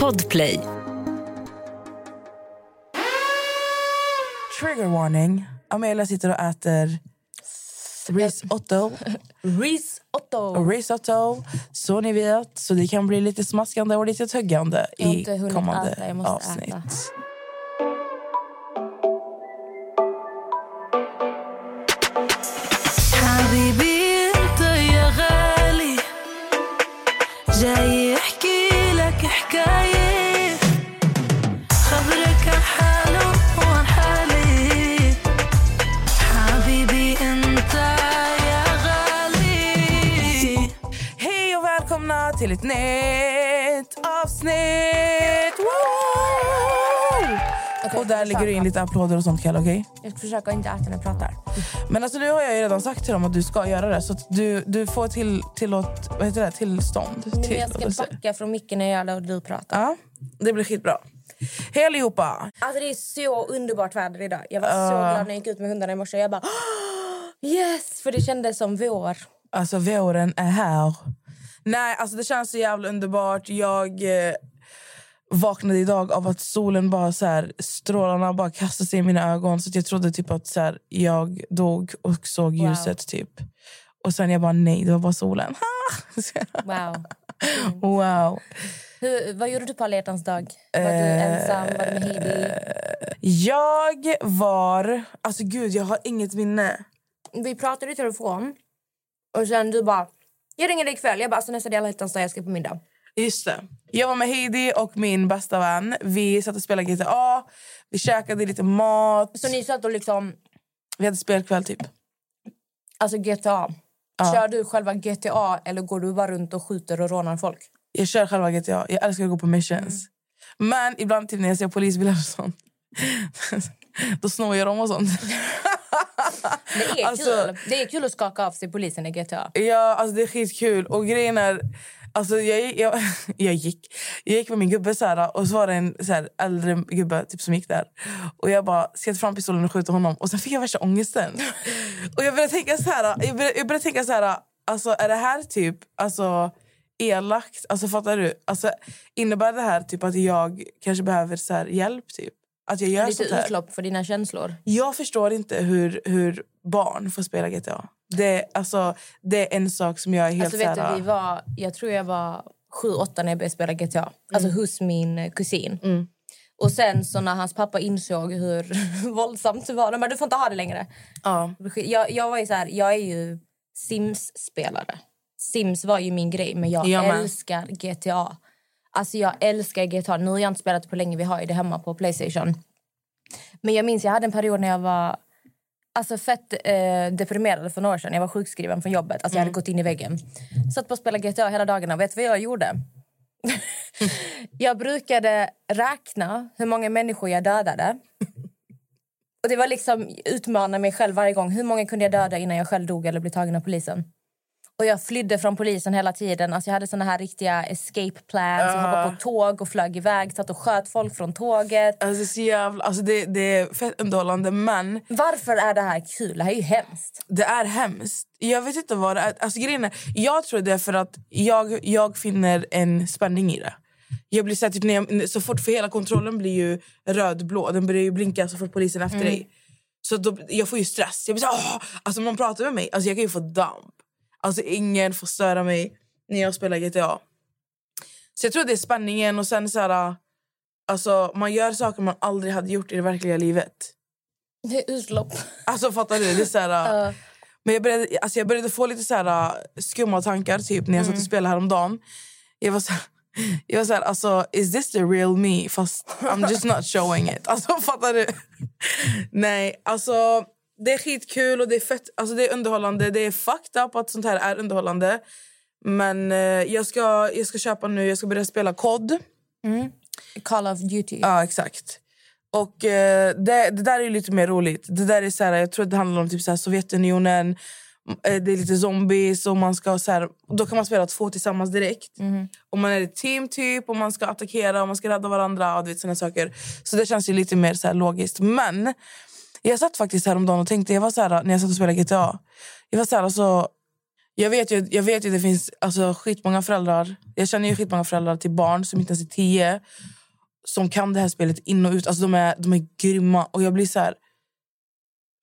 Podplay. Trigger warning. Amelia sitter och äter risotto. Risotto. risotto. Så ni vet. Så det kan bli lite smaskande och lite tuggande i kommande äta, avsnitt. äta. Till ett nytt avsnitt! Woo! Okej, och där lägger du in lite applåder och sånt, Kalle. okej? Jag ska försöka inte äta när jag pratar. Men alltså, nu har jag ju redan sagt till dem att du ska göra det. Så du, du får till, tillåt, vad heter det? tillstånd. Men jag ska backa från micken när jag gör det och du pratar. Ja, det blir skitbra. Hej allihopa! Alltså det är så underbart väder idag. Jag var så glad när jag gick ut med hundarna i morse. Jag bara yes! För det kändes som vår. Alltså våren är här. Nej, alltså det känns så jävla underbart. Jag eh, vaknade idag av att solen bara så här, strålarna bara kastade sig i mina ögon. Så jag trodde typ att så här, jag dog och såg Wow. ljuset typ. Och sen jag bara nej, det var bara solen. Wow. wow. Hur, vad gjorde du på alla hjärtans dag? Var du ensam? Var du med Heidi? Jag var... Alltså gud, jag har inget minne. Vi pratade i telefon. Och sen du bara, jag ringer dig ikväll. Jag bara, alltså nästa del av hjärtans dag, jag ska på middag. Just det. Jag var med Heidi och min bästa vän. Vi satt och spelade GTA. Vi käkade lite mat. Så ni satt och liksom, Vi hade spelkväll typ. alltså GTA. Ja. Kör du själva GTA eller går du bara runt och skjuter och rånar folk? Jag kör själva GTA. Jag älskar att gå på missions. Men ibland typ när jag ser polisbilar och sånt. då snor jag dem och sånt. Det är Alltså- kul. Det är kul att skaka av sig polisen i GTA. ja, alltså det är skitkul. Och grejen är... Alltså jag, jag, jag, gick jag gick med min gubbe så här, och så var det en så här, äldre gubbe typ, som gick där. Och jag bara ska fram pistolen och skjuta honom. Och sen fick jag värsta ångesten. Och jag började tänka så här, jag började, jag började tänka så här, alltså är det här typ alltså elakt? Alltså fattar du? Alltså innebär det här typ att jag kanske behöver så här, hjälp typ? Att jag gör Lite utlopp för dina känslor. Jag förstår inte hur, hur barn får spela GTA. Det, alltså, det är en sak som jag är helt Alltså vet så här, du, vi var, jag tror jag var 7-8 när jag började spela GTA. Alltså hos min kusin. Mm. Och sen så när hans pappa insåg hur våldsamt det var, bara, du får inte ha det längre. ja. Jag, jag var ju så här, jag är ju Sims-spelare. Sims var ju min grej, men jag Jag älskar GTA. Alltså jag älskar GTA. Nu har jag inte spelat det på länge, vi har ju det hemma på Playstation. Men jag minns jag hade en period när jag var alltså fett eh, deprimerad för några år sedan. Jag var sjukskriven från jobbet. Alltså jag hade gått in i väggen. Satt på att spela GTA hela dagarna. Vet du vad jag gjorde? jag brukade räkna hur många människor jag dödade. Och det var liksom utmana mig själv varje gång. Hur många kunde jag döda innan jag själv dog eller blev tagen av polisen? Och jag flydde från polisen hela tiden. Alltså jag hade såna här riktiga escape plans. Jag hoppade på tåg och flög iväg. Satt och sköt folk från tåget. Alltså, det är så jävla, alltså det, det är fett underhållande, men Varför är det här kul? Det här är ju hemskt. det är hemskt. Jag vet inte vad det är. Alltså, grejen är, jag tror det är för att jag, jag finner en spänning i det. Jag blir så, här, typ, när jag, så fort för hela kontrollen blir ju rödblå. Den börjar ju blinka så fort polisen är efter dig. Så då, jag får ju stress. Jag blir så, åh! Alltså, om någon pratar med mig, alltså, jag kan ju få damp. Alltså, ingen får störa mig när jag spelar GTA. Så jag tror det är spänningen och sen så här, alltså, man gör saker man aldrig hade gjort i det verkliga livet. Det är utlopp. Alltså fattar du? Det är så här, Men jag började, alltså jag började få lite så här, uh, skumma tankar typ när jag satt och spelade häromdagen. Jag var så här, jag var så här, alltså, is this the real me? Fast I'm just not showing it. Alltså fattar du? Nej, alltså det är skitkul och det är fett, alltså det är underhållande. Det är fucked up att sånt här är underhållande. Men eh, jag, ska, jag ska köpa nu, jag ska börja spela COD. Call of Duty. Ja, exakt. Och eh, det, det där är lite mer roligt. Det där är så här, jag tror det handlar om typ så här Sovjetunionen. Eh, Det är lite zombies och man ska så här, då kan man spela två tillsammans direkt. Och man är ett team typ och man ska attackera och man ska rädda varandra och du vet såna saker. Så det känns ju lite mer så här logiskt. Men jag satt faktiskt häromdagen och tänkte, jag var så här, när jag satt och spelade GTA. Jag var så här, alltså, jag vet ju, jag vet ju det finns alltså, skitmånga föräldrar Jag känner ju skitmånga föräldrar till barn som inte ens är tio som kan det här spelet in och ut. Alltså de är, de är grymma. Och jag blir så här...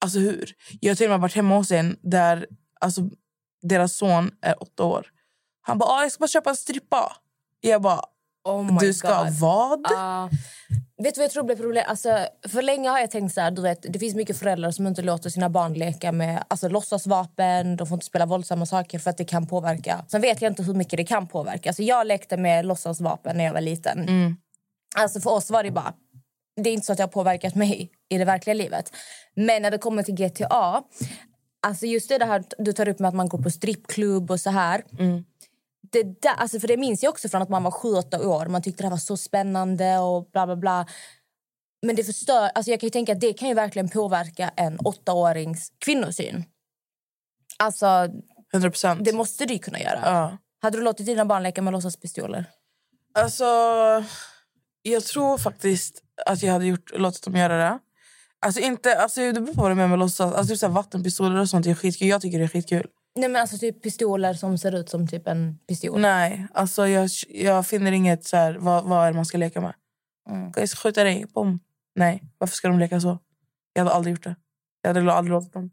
Alltså hur? Jag har till och med varit hemma hos en där alltså, deras son är åtta år. Han bara, ah, jag ska bara köpa en strippa. Jag bara, Oh du ska God. vad? Ja. vet du vad jag tror blir problem? Alltså, för länge har jag tänkt så här, du vet, det finns mycket föräldrar som inte låter sina barn leka med alltså, låtsasvapen, de får inte spela våldsamma saker för att det kan påverka. Sen vet jag inte hur mycket det kan påverka. Alltså, jag lekte med låtsasvapen när jag var liten. Mm. Alltså för oss var det bara... Det är inte så att det har påverkat mig i det verkliga livet. Men när det kommer till GTA... Alltså just det här du tar upp med att man går på strippklubb och så här. Mm. Det, där, alltså för det minns jag också från att man var sju, åtta år. Man tyckte det var så spännande och bla bla bla. Men det förstör, alltså jag kan ju tänka att det kan ju verkligen påverka en åttaårings kvinnosyn. Alltså, 100 procent. det måste du kunna göra. Ja. Hade du låtit dina barn leka med låtsaspistoler? Alltså, jag tror faktiskt att jag hade gjort, låtit dem göra det. Alltså inte, alltså det beror på vad du menar med låtsas. Alltså typ vattenpistoler och sånt är skitkul. Jag tycker det är skitkul. Nej men alltså typ pistoler som ser ut som typ en pistol. Nej, alltså jag, jag finner inget så här, vad, vad är man ska leka med. Mm. Jag ska skjuta dig, bom. Nej, varför ska de leka så? Jag hade aldrig gjort det. Jag hade aldrig låtit dem.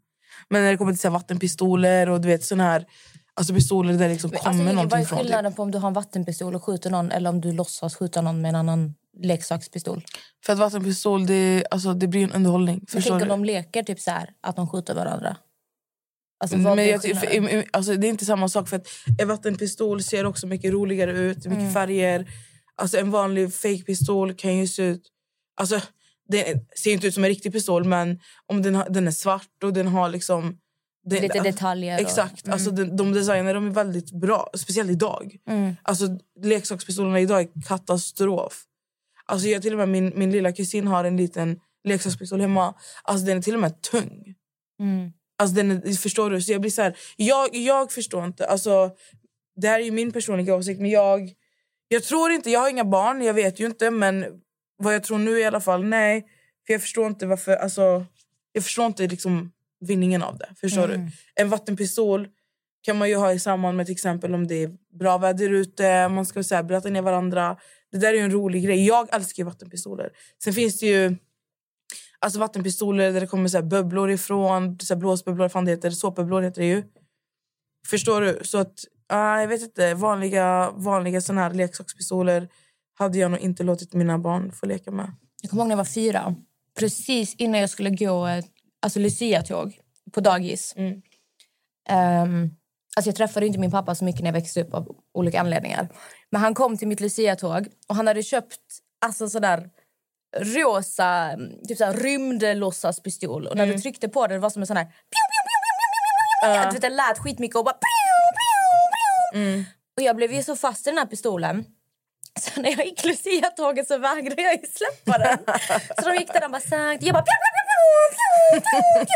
Men när det kommer till så här, vattenpistoler och du vet sån här alltså pistoler där liksom kommer Alltså, vad någonting är från. Typ. skillnaden på om du har en vattenpistol och skjuter någon eller om du låtsas skjuta någon med en annan leksakspistol? För att vattenpistol, det, alltså, det blir en underhållning. Förstår tänker du? om de leker typ så här, att de skjuter varandra. Alltså, Men jag, för, alltså, det är inte samma sak. för att En vattenpistol ser också mycket roligare ut, mycket Mm. färger. Alltså, en vanlig fake-pistol kan ju se ut... Alltså, det ser inte ut som en riktig pistol, men om den, har, den är svart och den har liksom... Den, Lite detaljer. och- Exakt. Mm. Alltså, de, de designer de är väldigt bra, speciellt idag. Mm. Alltså, leksakspistolerna idag är katastrof. Alltså, jag, till och med min, min lilla kusin har en liten leksakspistol hemma. Alltså, den är till och med tung. Mm. Alltså den förstår du? Så jag blir så här, jag, jag förstår inte. Alltså, det här är ju min personliga åsikt. Men jag, jag tror inte, jag har inga barn, jag vet ju inte. Men vad jag tror nu i alla fall, nej. För jag förstår inte varför, alltså, jag förstår inte liksom vinningen av det. Förstår Mm. du? En vattenpistol kan man ju ha i samband med till exempel om det är bra väder ute, man ska så här, blöta ner varandra. Det där är en rolig grej. Jag älskar vattenpistoler. Sen finns det ju Alltså vattenpistoler där det kommer så här bubblor ifrån. Så här blåsbubblor, fan det heter. Såpbubblor heter det ju. Förstår du? Så att, ah, jag vet inte. Vanliga, vanliga såna här leksakspistoler hade jag nog inte låtit mina barn få leka med. Jag kommer ihåg när jag var fyra. Precis innan jag skulle gå alltså Lucia-tåg på dagis. Mm. Ehm, alltså jag träffade inte min pappa så mycket när jag växte upp av olika anledningar. Men han kom till mitt Lucia-tåg och han hade köpt alltså sådär rosa typ såhär rymdlåtsaspistol. Och när du tryckte på det, det var som en sån här... Piu. Du vet, lät skitmycket och bara... Piu. Och jag blev ju så fast i den här pistolen. Så när jag gick Lucia-tåget så vägrade jag ju släppa den. Så de gick där och bara sagt... Jag bara... Piu, piu, piu.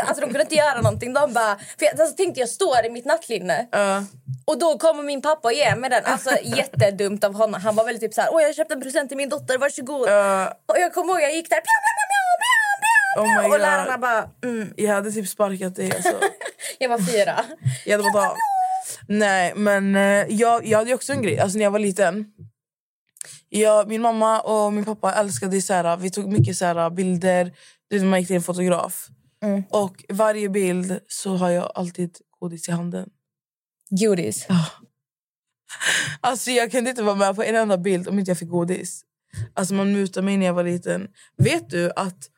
Alltså de kunde inte göra någonting. De bara... För jag alltså, tänkte jag står i mitt nattlinne. Uh, Och då kommer min pappa och ger mig den. Alltså jättedumt av honom. Han var väldigt typ så här, åh jag köpte en present till min dotter, varsågod. uh, Och jag kommer ihåg jag gick där, piu, piu, piu, oh my och lärarna bara, mm. Jag hade typ sparkat dig. Alltså. Jag var fyra. Jag hade bara. Nej, men eh, jag, jag hade också en grej. Alltså, när jag var liten. Jag, min mamma och min pappa älskade så här, vi tog mycket så här, bilder. Man gick till en fotograf. Mm. Och varje bild så har jag alltid godis i handen. Godis. Alltså jag kunde inte vara med på en enda bild om inte jag fick godis. Alltså man mutade mig när jag var liten. Vet du att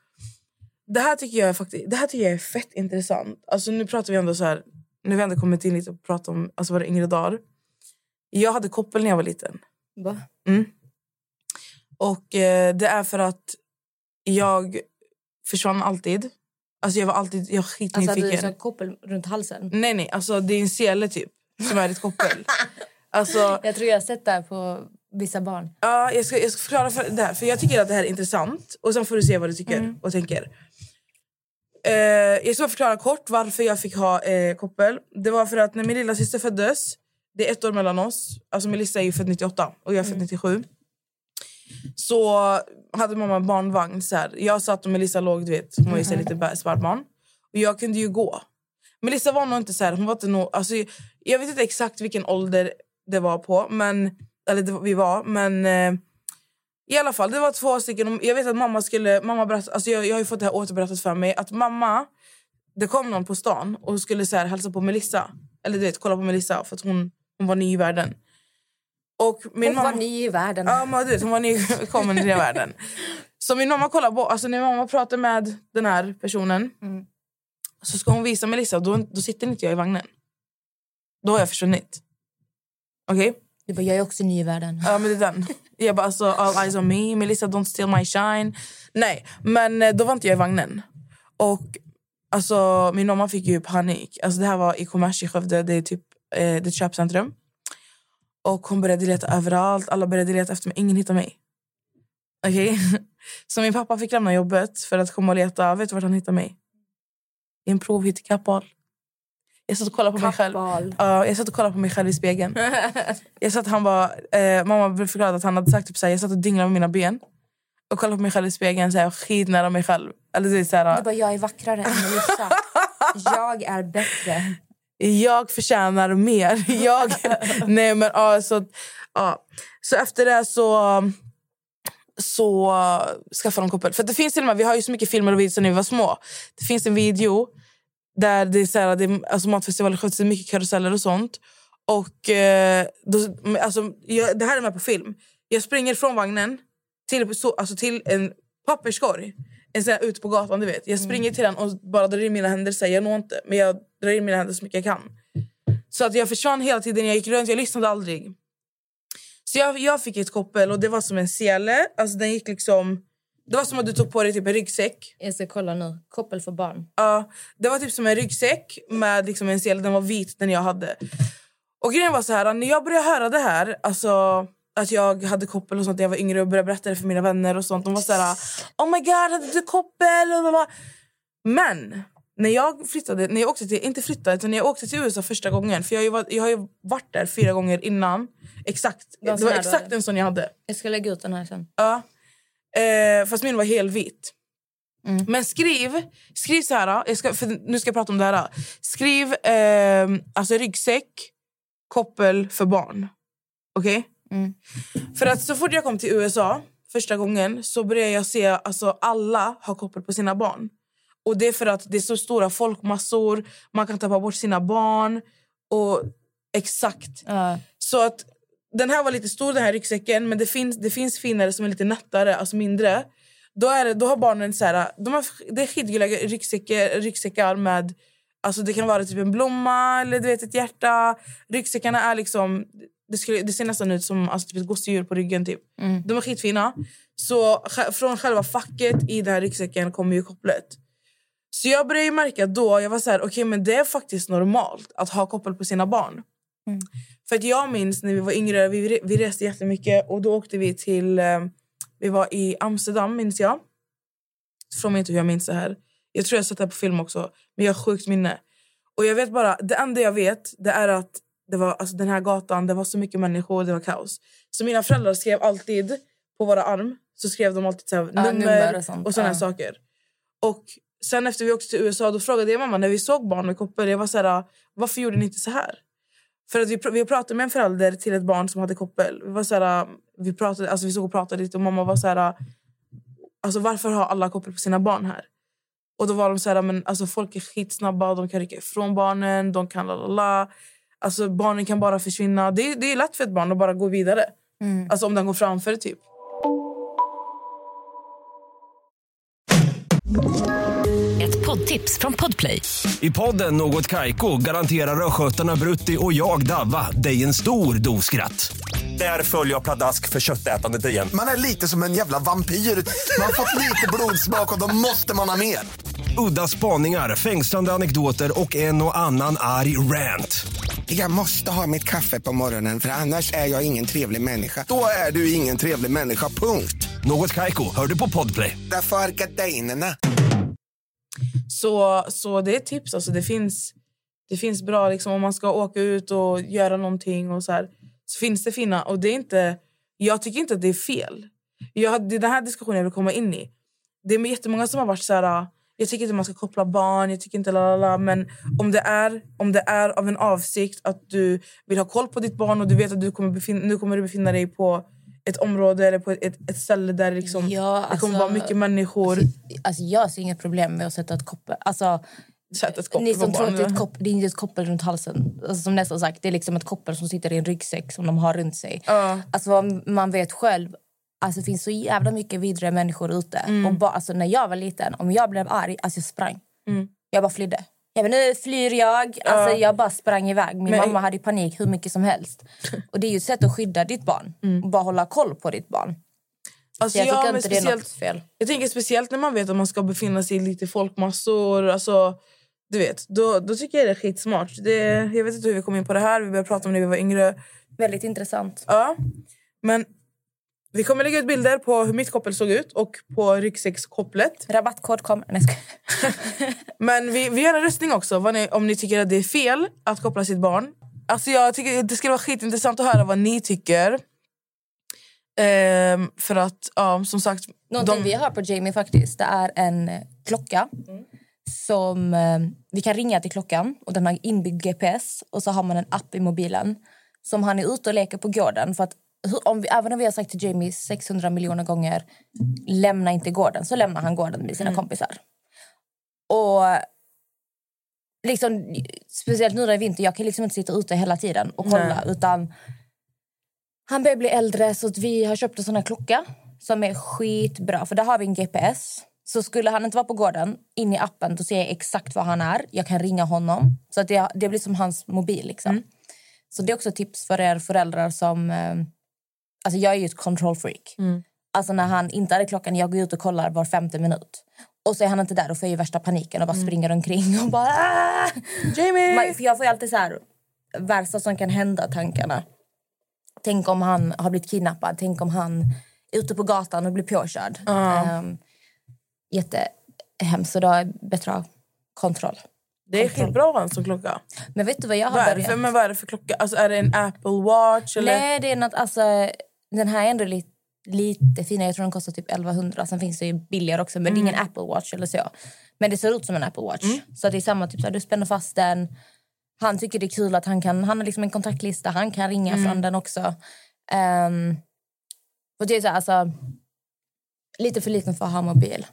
det här tycker jag faktiskt, det här tycker jag är fett intressant. Alltså nu pratar vi ändå så här, nu har vi ändå kommit in lite och pratat om alltså våra yngre dagar. Jag hade koppel när jag var liten. Va? Mm. Och eh, det är för att jag försvann alltid. Alltså jag var alltid jag var Alltså skitnyfiken. hade du här koppel runt halsen? Nej nej, alltså det är en sele typ som är ett koppel. alltså Jag tror jag har sett det här på vissa barn. Ja, jag ska, jag ska förklara för det här. För Jag tycker att det här är intressant. Och Sen får du se vad du tycker och tänker. Eh, jag ska förklara kort varför jag fick ha eh, koppel. Det var för att när min lilla syster föddes, det är ett år mellan oss. Alltså Melissa är ju född 98 och jag är född 97. Så hade mamma barnvagn. Så här. Jag satt och Melissa låg, du vet. Hon var ju så här lite bä- spädbarn. Och jag kunde ju gå. Melissa var nog inte så här, hon var inte nog, alltså, jag vet inte exakt vilken ålder det var på. Men Eller det, vi var, men... Eh, I alla fall, det var två stycken. Jag vet att mamma skulle... Mamma berätt, alltså jag, jag har ju fått det här återberättat för mig. Att mamma... Det kom någon på stan och skulle så här, hälsa på Melissa. Eller du vet, kolla på Melissa för att hon, hon var ny i världen. Och min Hon mamma, var ny i världen. Ja, men du hon var nykommen i den världen. Så min mamma kollar på, alltså när mamma pratar med den här personen Mm. så ska hon visa Melissa, då, då sitter inte jag i vagnen. Då har jag försvunnit. Okej? Du bara, jag är också ny i världen. Ja, men det är den. Jag bara, alltså, all eyes on me. Melissa, don't steal my shine. Nej, men eh, då var inte jag i vagnen. Och alltså, min mamma fick ju panik. Alltså, det här var i Kommers i Skövde. Det är typ eh, det är ett köpcentrum. Och hon började leta överallt. Alla började leta efter mig. Ingen hittade mig. Okej? Så min pappa fick lämna jobbet för att komma och leta. Vet du vart han hittade mig? I en provhytt i Kappahl. Jag satt och kollade på mig själv. Ja, jag satt och kollade på mig själv i spegeln. Jag satt, han var, eh, mamma blev förklarad att han hade sagt typ, såhär, jag satt och dinglade med mina ben. Och kollade på mig själv i spegeln såhär, skitnära mig själv. Eller såhär, Du bara, jag är vackrare än Melissa. jag är bättre jag förtjänar mer. Jag, nej men ja, så, ja. så efter det så så skaffade de koppel. För det finns till och med, vi har ju så mycket filmer och videos när vi var små. Det finns en video där det är så här, det är, alltså matfestivaler sköts, det är mycket karuseller och sånt. Och eh, då, alltså, jag, det här är med på film. Jag springer från vagnen till, så, alltså, till en papperskorg. En sån här ute på gatan, du vet. Jag springer till den och bara drar in mina händer. Säger jag når inte, men jag drar in mina händer så mycket jag kan. Så att jag försvann hela tiden. Jag gick runt, jag lyssnade aldrig. Så jag, jag fick ett koppel och det var som en sele. Alltså den gick liksom... Det var som att du tog på dig typ en ryggsäck. Jag ska kolla nu. Koppel för barn. Ja, det var typ som en ryggsäck med liksom en sele. Den var vit, den jag hade. Och grejen var så här, när jag började höra det här, alltså att jag hade koppel och sånt när jag var yngre och började berätta det för mina vänner och sånt. De var så här, oh my god, hade du koppel? Blablabla. Men när jag flyttade, när jag åkte till, inte flyttade, utan när jag åkte till USA första gången, för jag har ju varit, jag har ju varit där fyra gånger innan. Exakt. Det var Det var exakt en sån jag hade. Jag ska lägga ut den här sen. Ja. Eh, fast min var helvit. Men skriv, skriv så här, jag ska, för nu ska jag prata om det här. Skriv eh, alltså ryggsäck, koppel för barn. Okej? Mm. För att så fort jag kom till USA första gången så började jag se alltså alla har koppel på sina barn. Och det är för att det är så stora folkmassor, man kan tappa bort sina barn. Och exakt. Ja. Så att den här var lite stor den här ryggsäcken men det finns, det finns finare som är lite nättare, alltså mindre. Då, är det, då har barnen så här, de har, det är skitgulliga ryggsäckar, ryggsäckar med Alltså det kan vara typ en blomma eller du vet, ett hjärta. Ryggsäckarna är liksom... Det, skulle, det ser nästan ut som alltså, typ ett gosedjur på ryggen. Typ. De är skitfina. Så från själva facket i den här ryggsäcken kommer ju kopplet. Så jag började märka då, jag var så här, okej men det är faktiskt normalt att ha koppel på sina barn. För att jag minns när vi var yngre, vi, vi reste jättemycket och då åkte vi till, eh, vi var i Amsterdam minns jag. Fråga mig inte hur jag minns det här. Jag tror jag har sett det på film också, men jag har sjukt minne. Och jag vet bara, det enda jag vet det är att det var, alltså den här gatan, det var så mycket människor, det var kaos. Så mina föräldrar skrev alltid på våra arm, så skrev de alltid så här, nummer, nummer och och, sånt, såna ja. här saker. Och sen efter vi åkte till USA då frågade jag mamma när vi såg barn med koppel, jag var så här, varför gjorde ni inte så här? För att vi, vi pratade med en förälder till ett barn som hade koppel. Vi, var så här, vi, pratade, alltså vi såg och pratade lite och mamma var så här... Alltså varför har alla koppel på sina barn här? Och då var de så här, men alltså folk är skitsnabba, de kan rycka ifrån barnen, de kan lalala. Alltså barnen kan bara försvinna. Det, är- det är lätt för ett barn att bara gå vidare. Alltså om den går framför typ. Ett poddtips från Podplay. I podden Något Kaiko garanterar östgötarna Brutti och jag, Davva, dig en stor dos skratt. Där följer jag pladask för köttätandet igen. Man är lite som en jävla vampyr. Man har fått lite blodsmak och då måste man ha mer. Udda spaningar, fängslande anekdoter och en och annan arg rant. Jag måste ha mitt kaffe på morgonen för annars är jag ingen trevlig människa. Då är du ingen trevlig människa, punkt. Något Kaiko, hör du på Podplay. Därför är gardinerna. Så, så det är ett tips. Alltså det, finns, det finns bra liksom, om man ska åka ut och göra någonting. Och så, här, så finns det fina. Och det är inte, jag tycker inte att det är fel. Jag, det är den här diskussionen jag vill komma in i. Det är jättemånga som har varit så här... Jag tycker inte man ska koppla barn, jag tycker inte la, men om det, är, om det är av en avsikt att du vill ha koll på ditt barn och du vet att du kommer befinna, nu kommer du befinna dig på ett område eller på ett, ett ställe där liksom, Ja, det kommer alltså- vara mycket människor. Alltså, jag ser inget problem med att sätta ett koppel. Alltså, ni som tror att det är, ett koppel, det är inte ett koppel runt halsen. Alltså, som nästan sagt, det är liksom ett koppel som sitter i en ryggsäck som de har runt sig. Ja. Alltså, man vet själv, alltså, det finns så jävla mycket vidriga människor ute. Mm. Och bara, alltså, när jag var liten, om jag blev arg, alltså, jag sprang. Mm. Jag bara flydde. Jag bara, nu flyr jag. Alltså, Jag bara sprang iväg. Min Men- mamma hade panik hur mycket som helst. Och Det är ju ett sätt att skydda ditt barn. Och bara hålla koll på ditt barn. Alltså, Så jag ja, tycker men inte det är något fel. Jag tänker speciellt när man vet att man ska befinna sig i lite folkmassor. Alltså, du vet, då, då tycker jag det är skitsmart. Det, jag vet inte hur vi kom in på det här. Vi började prata om det när vi var yngre. Väldigt intressant. Ja, men vi kommer lägga ut bilder på hur mitt koppel såg ut och på ryggsäckskopplet. Rabattkod. Nej, skojar. Men vi, vi gör en röstning också ni, om ni tycker att det är fel att koppla sitt barn. Alltså jag tycker Det skulle vara skitintressant att höra vad ni tycker. Ehm, för att, ja, som sagt... Någonting de- vi har på Jamie faktiskt, det är en eh, klocka. Som eh, Vi kan ringa till klockan och den har inbyggd GPS. Och så har man en app i mobilen som han är ute och leker på gården. För att, om vi, även om vi har sagt till Jamie 600 miljoner gånger lämna inte gården, så lämnar han gården med sina kompisar. Och liksom, speciellt nu när det är vinter, jag kan liksom inte sitta ute hela tiden och kolla. Utan han börjar bli äldre så att vi har köpt en sån här klocka som är skitbra. För där har vi en GPS. Så skulle han inte vara på gården, in i appen, då ser jag exakt var han är. Jag kan ringa honom. Så att det, det blir som hans mobil. Liksom. Så det är också tips för er föräldrar som... Alltså jag är ju ett control freak. Alltså när han inte hade klockan, jag går ut och kollar var femte minut. Och så är han inte där och får jag värsta paniken och bara springer omkring och bara... "Ah!" Jamie! Man, för jag får alltid så här värsta som kan hända tankarna. Tänk om han har blivit kidnappad. Tänk om han är ute på gatan och blir påkörd. Um, jättehemskt. Så då är bättre kontroll. det är skitbra att ha en sån klocka. Men vet du vad jag har Vad är, det börjat? för, men vad är det för klocka? Alltså, är det en Apple Watch? Eller? Nej, det är något, alltså, den här är ändå lite, lite finare. Jag tror den kostar typ 1100. Sen finns det ju billigare också. Men det är ingen Apple Watch eller så. Men det ser ut som en Apple Watch. Så det är samma typ så här, du spänner fast den. Han tycker det är kul att han kan, han har liksom en kontaktlista. Han kan ringa från den också. Um, och det är så här, alltså, lite för liten för att ha mobil.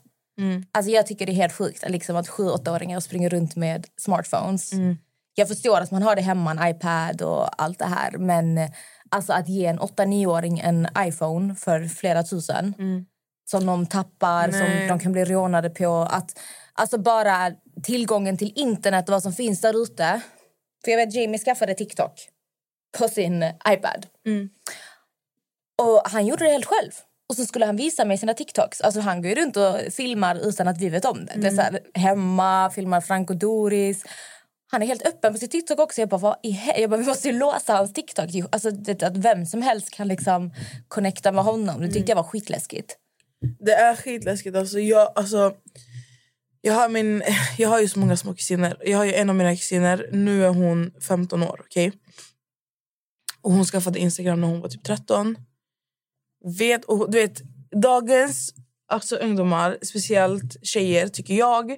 Alltså jag tycker det är helt sjukt liksom, att sju åttaåringar springer runt med smartphones. Jag förstår att man har det hemma, en iPad och allt det här. Men alltså att ge en 8-9-åring en iPhone för flera tusen som de tappar, som Nej. de kan bli rånade på. Att, alltså bara tillgången till internet och vad som finns där ute. För jag vet Jamie skaffade TikTok på sin iPad. Och han gjorde det helt själv. Och så skulle han visa mig sina TikToks. Alltså han går runt och filmar utan att vi vet om det. det är så här, hemma, filmar Frank och Doris. Han är helt öppen på sitt TikTok också. Jag bara, vad i jag bara vi måste ju låsa hans TikTok. Alltså, det, att vem som helst kan liksom connecta med honom. Det tyckte jag var skitläskigt. Det är skitläskigt. Alltså, jag, alltså, jag, har min, jag har ju så många små kusiner. Jag har ju en av mina kusiner. Nu är hon 15 år. Okay? Och Hon skaffade Instagram när hon var typ 13. Vet, och, du vet, dagens alltså, ungdomar, speciellt tjejer, tycker jag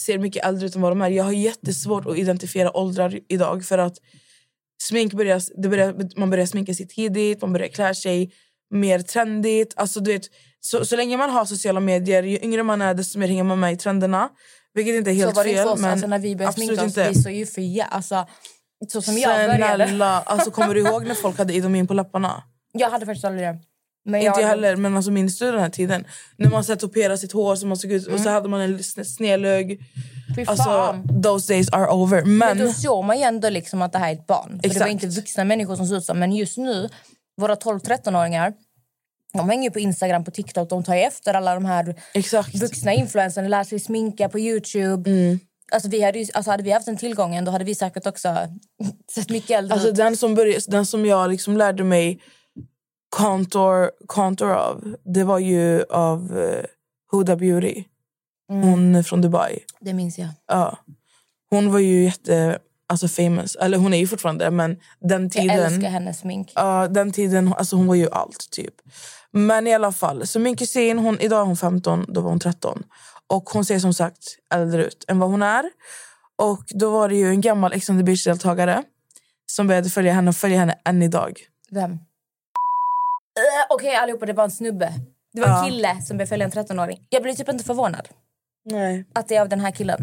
ser mycket äldre ut än vad de är. Jag har jättesvårt att identifiera åldrar idag. För att smink börjar, börjar, Man börjar sminka sig tidigt, man börjar klä sig mer trendigt. Alltså, du vet, så, så länge man har sociala medier, ju yngre man är desto mer hänger man med i trenderna. Vilket inte är helt så var det fel. oss. men Alltså, när vi började sminka oss, vi såg ju för jä- alltså, Så som jag började. Snälla, alltså, kommer du ihåg när folk hade Idomin på läpparna? Jag hade faktiskt aldrig det. Men Inte jag jag heller, men alltså minns du den här tiden? När man så toperade sitt hår så man såg ut, och så hade man en sne- snedlugg. Fy Alltså, those days are over. Men, Men då såg man ju ändå liksom att det här är ett barn. För det var inte vuxna människor som såg ut så. Men just nu, våra 12-13-åringar, de hänger på Instagram, på TikTok. De tar efter alla de här exakt. vuxna influencerna, lär sig sminka på Youtube. Mm. Alltså, vi hade, ju, alltså hade vi haft den tillgången då hade vi säkert också sett mycket äldre Alltså, ut. den, som började, den som jag liksom lärde mig contour, contour av, det var ju av uh, Huda Beauty. Hon är från Dubai. Det minns jag. Ja. Hon var ju jätte alltså famous. Eller hon är ju fortfarande men den Jag tiden... älskar hennes smink. Ja, den tiden, alltså hon var ju allt typ. Men i alla fall, så min kusin, hon, idag är hon 15, då var hon 13. Och hon ser som sagt äldre ut än vad hon är. Och då var det ju en gammal Ex on the beach-deltagare som började följa henne och följer henne än idag. Vem? Uh, Okej allihopa, det var en snubbe. Det var en kille som följa en 13-åring. Jag blir typ inte förvånad Nej. att det är av den här killen.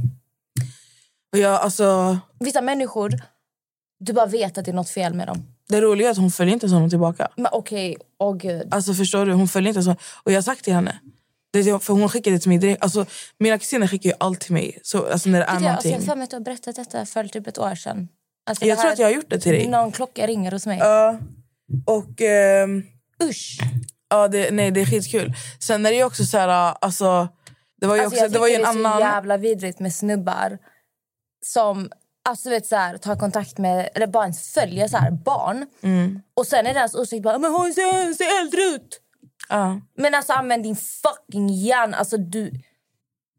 Och jag, alltså, Vissa människor, du bara vet att det är något fel med dem. det roliga är att hon följer inte ens honom tillbaka. Men okej, åh gud. Alltså förstår du, hon följer inte så. Och jag har sagt till henne. Det, för hon skickade till mig direkt. Alltså, mina kusiner skickar ju allt till mig. Så, alltså när det är Det, alltså, jag har för mig att du har berättat detta för typ ett år sedan. Alltså, jag det tror att jag har gjort det till dig. Någon klocka ringer hos mig. Ja. och ehm, Usch! ja, det, nej, det är skitkul. Sen är det ju också så här, alltså. Det var ju, Alltså, också, jag det var ju en det är så annan... jävla vidrigt med snubbar som alltså, vet, så här, tar kontakt med, eller bara ens följer så här, barn. Mm. Och sen är deras åsikt bara men hon ser, ser äldre ut. Ja. Men alltså använd din fucking hjärna. Alltså du...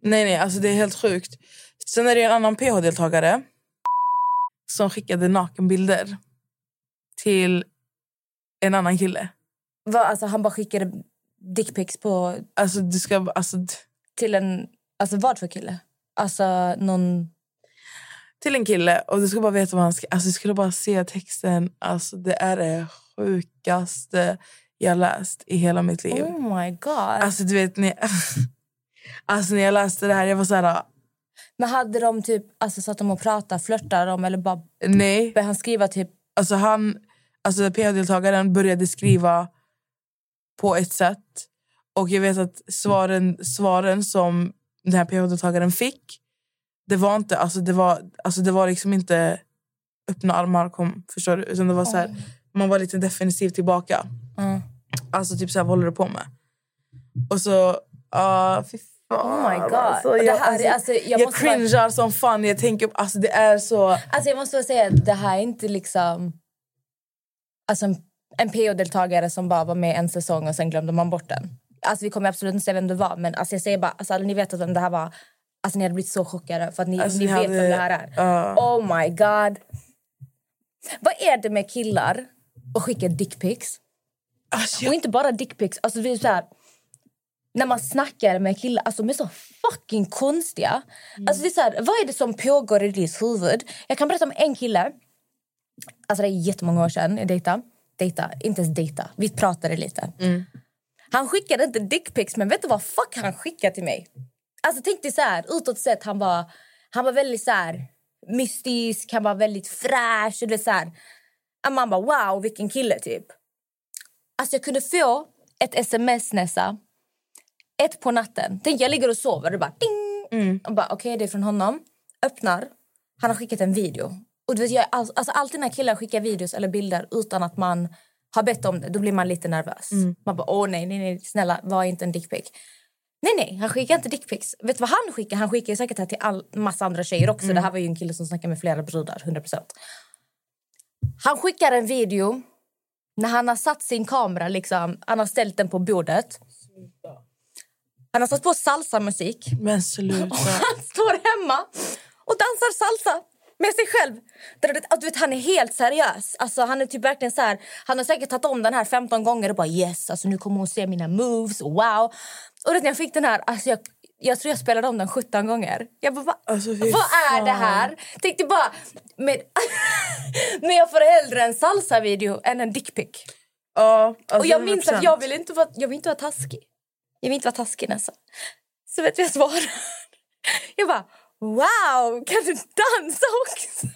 Nej, nej, alltså det är helt sjukt. Sen är det en annan PH-deltagare som skickade nakenbilder till en annan kille. Vad, alltså, han bara skickade dickpics på Alltså, du ska... Alltså, till en... Alltså vad för kille? Alltså någon... till en kille och du ska bara veta vad han ska... Alltså, du skulle bara se texten. Alltså, det är det sjukaste jag läst i hela mitt liv. Oh my god. Alltså, du vet... När, alltså, när jag läste det här, jag var så här... Men hade de typ, alltså satt de och pratade, flörtade de eller bara Nej. började han skriva typ... Alltså, han, alltså PH-deltagaren började skriva på ett sätt. Och jag vet att svaren, svaren som den här PH-deltagaren fick, det var inte, alltså det var, alltså det var liksom inte öppna armar kom, förstår du? Utan det var så här, man var lite defensiv tillbaka. Mm. Alltså typ så här, vad håller du på med? Och så, ah fy. Oh my god. Alltså, Och det jag, här, alltså, alltså, jag, jag, måste bara- cringear som fan. Jag tänker, alltså det är så... Alltså jag måste säga att det här är inte liksom... Alltså en, en PO-deltagare som bara var med en säsong och sen glömde man bort den. Alltså vi kommer absolut inte säga vem det var men alltså jag säger bara, alltså ni vet att vem det här var. Alltså ni hade blivit så chockade för att ni, Alltså, ni ni vet hade- vem det här är. Ja. Oh my god. Vad är det med killar och skicka dickpics? Alltså, Och jag, inte bara dickpics, alltså det är så här när man snackar med killar, alltså de är så fucking konstiga. Alltså det är så här, vad är det som pågår i ditt huvud? Jag kan berätta om en kille. Alltså det är jättemånga år sedan jag dejtade. Dejta, inte ens dejta. Vi pratade lite. Han skickade inte dickpics, men vet du vad fuck han skickade till mig? Alltså tänk dig så här, utåt sett, han var, han var väldigt så här mystisk, han var väldigt fräsch. och Det så här, man bara wow, vilken kille typ. Alltså jag kunde få ett sms Nessa, ett på natten. Tänk jag ligger och sover och bara ding. Och bara okej det är från honom. Öppnar, han har skickat en video. Och du vet jag all, alltså alltid när killar skickar videos eller bilder utan att man har bett om det, då blir man lite nervös. Man bara åh nej nej nej snälla var inte en dickpic. Nej nej, han skickar inte dickpics. Vet vad han skickar? Han skickar säkert här till all massa andra tjejer också. Det här var ju en kille som snackade med flera brudar, 100%. Han skickar en video när han har satt sin kamera, liksom, han har ställt den på bordet. Han har satt på salsa-musik. men sluta. Han står hemma och dansar salsa med sig själv. Du vet, han är helt seriös. Alltså, han är typ verkligen så här, Han har säkert tagit om den här 15 gånger och bara yes, alltså, nu kommer hon se mina moves. Wow. Och vet, när jag fick den här, alltså, jag, jag tror jag spelade om den 17 gånger. Jag bara, Alltså, vad är det här? Tänkte bara, men, men jag får hellre en salsa-video än en dickpic. Ja, alltså, Och jag minns 100%. att jag vill inte vara, jag vill inte vara taskig. Jag vill inte vara taskig nästan. Så vet du jag svarade? Jag bara, wow, kan du dansa också?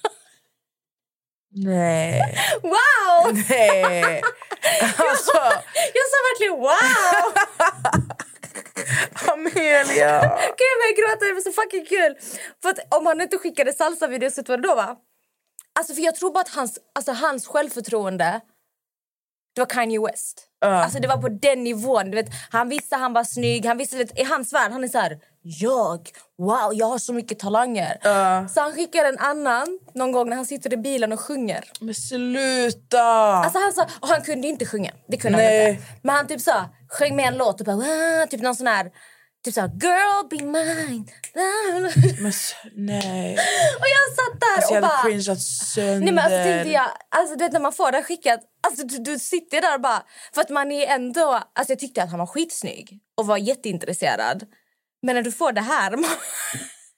Nej. Wow! Nej. Alltså, Jag sa verkligen wow! Amelia. Gud jag började gråta, det var så fucking kul. För att om han inte skickade salsa-videos, vet du vad det då var? Alltså för jag tror bara att hans, alltså hans självförtroende, det var Kanye West. Alltså det var på den nivån. Du vet, han visste han var snygg. Han visste, vet, I hans värld han är så här... Jag? Wow, jag har så mycket talanger. Så han skickar en annan någon gång när han sitter i bilen och sjunger. Men sluta. Alltså han, sa, och han kunde inte sjunga. Det kunde han Nej. inte. Men han typ så, sjöng med en låt och bara... Typ någon sån här... Typ så här, Girl be mine. Men, nej. och jag satt där Alltså, jag och hade bara... cringeat sönder. Nej men alltså tänkte jag, alltså du vet när man får det skickat, alltså du, du sitter där och bara, för att man är ändå, alltså jag tyckte att han var skitsnygg och var jätteintresserad. Men när du får det här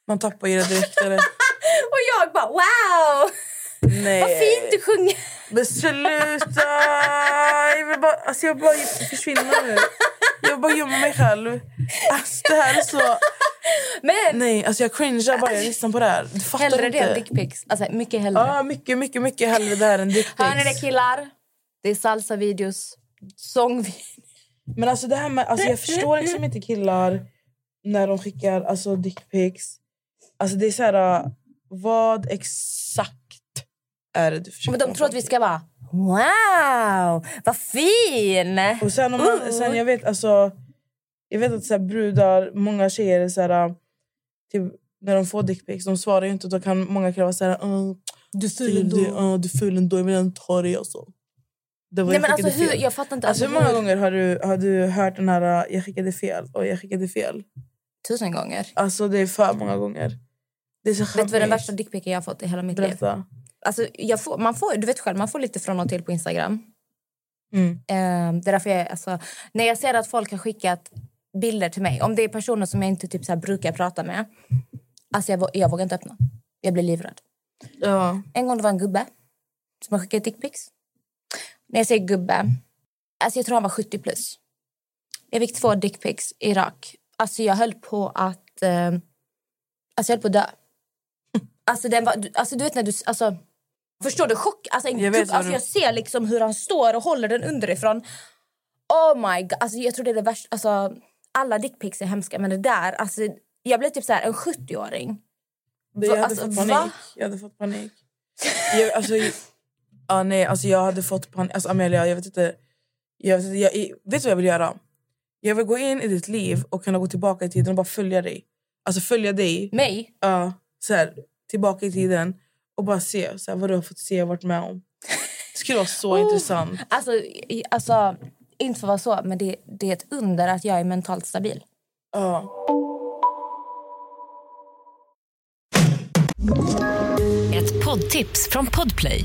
Man tappar ju det direkt. Eller? och jag bara wow! Nej. Vad fint du sjunger! Men sluta! Jag vill bara, alltså jag bara försvinna nu. Jag vill bara gömma mig själv. Alltså det här är så... Men Nej, alltså jag cringear bara jag lyssnar på det här. Du fattar hellre inte. det än dickpics. Alltså mycket hellre. Ja, mycket, mycket, mycket hellre det här än dickpics. Hör ni det killar? Det är salsa-videos, sångvideos. Men alltså det här med, alltså jag förstår liksom inte killar när de skickar alltså dickpics. Alltså det är så här, uh, vad exakt är det du försöker Men de tror att vi ska vara wow, vad fin! Och sen, om man, sen jag vet alltså, jag vet att så här, brudar, många tjejer är så här, uh, typ, när de får dickpics, de svarar ju inte. Då kan många vara så här, uh, Du är du, du, uh, du är ful ändå, jag vill inte ha dig alltså. Det var Nej, men alltså, hur, jag fattar inte. Alltså, Alltså, hur många gånger har du, har du hört den här uh, jag skickade fel och jag skickade fel? Tusen gånger. Alltså det är för många gånger. Det är så Vet du vad den värsta dickpicen jag har fått i hela mitt liv? Berätta. Alltså, jag får, man får, du vet själv, man får lite från och till på Instagram. Mm. Eh, det är därför jag, alltså, när jag ser att folk har skickat bilder till mig, om det är personer som jag inte typ, så här, brukar prata med, alltså, jag, jag vågar inte öppna. Jag blir livrädd. Ja. En gång det var en gubbe som har skickat dickpics. När jag säger gubbe, alltså jag tror han var 70 plus. Jag fick två dickpics i Irak. Alltså jag höll på att... Eh, alltså jag höll på att dö. Alltså, den var, du- alltså du vet när du... Alltså, förstår du? Chock. Alltså, en Jag vet alltså jag ser liksom hur han står och håller den underifrån. Oh my god. Alltså jag tror det är det värsta. Alltså, alla dickpics är hemska men det där, alltså jag blev typ så här en 70-åring. Det, jag hade Alltså, fått va? panik. Jag hade fått panik. Jag, alltså, ja, nej, alltså, jag hade fått panik. Alltså, Amelia, jag vet inte. Jag vet, inte, jag, vet du vad jag vill göra? Jag vill gå in i ditt liv och kunna gå tillbaka i tiden och bara följa dig. Alltså följa dig Mig? ja, så här, tillbaka i tiden och bara se så här, vad du har fått se och varit med om. Det skulle vara så Oh. intressant. Alltså, alltså inte för att vara så, men det, det är ett under att jag är mentalt stabil. Ja. Ett poddtips från Podplay.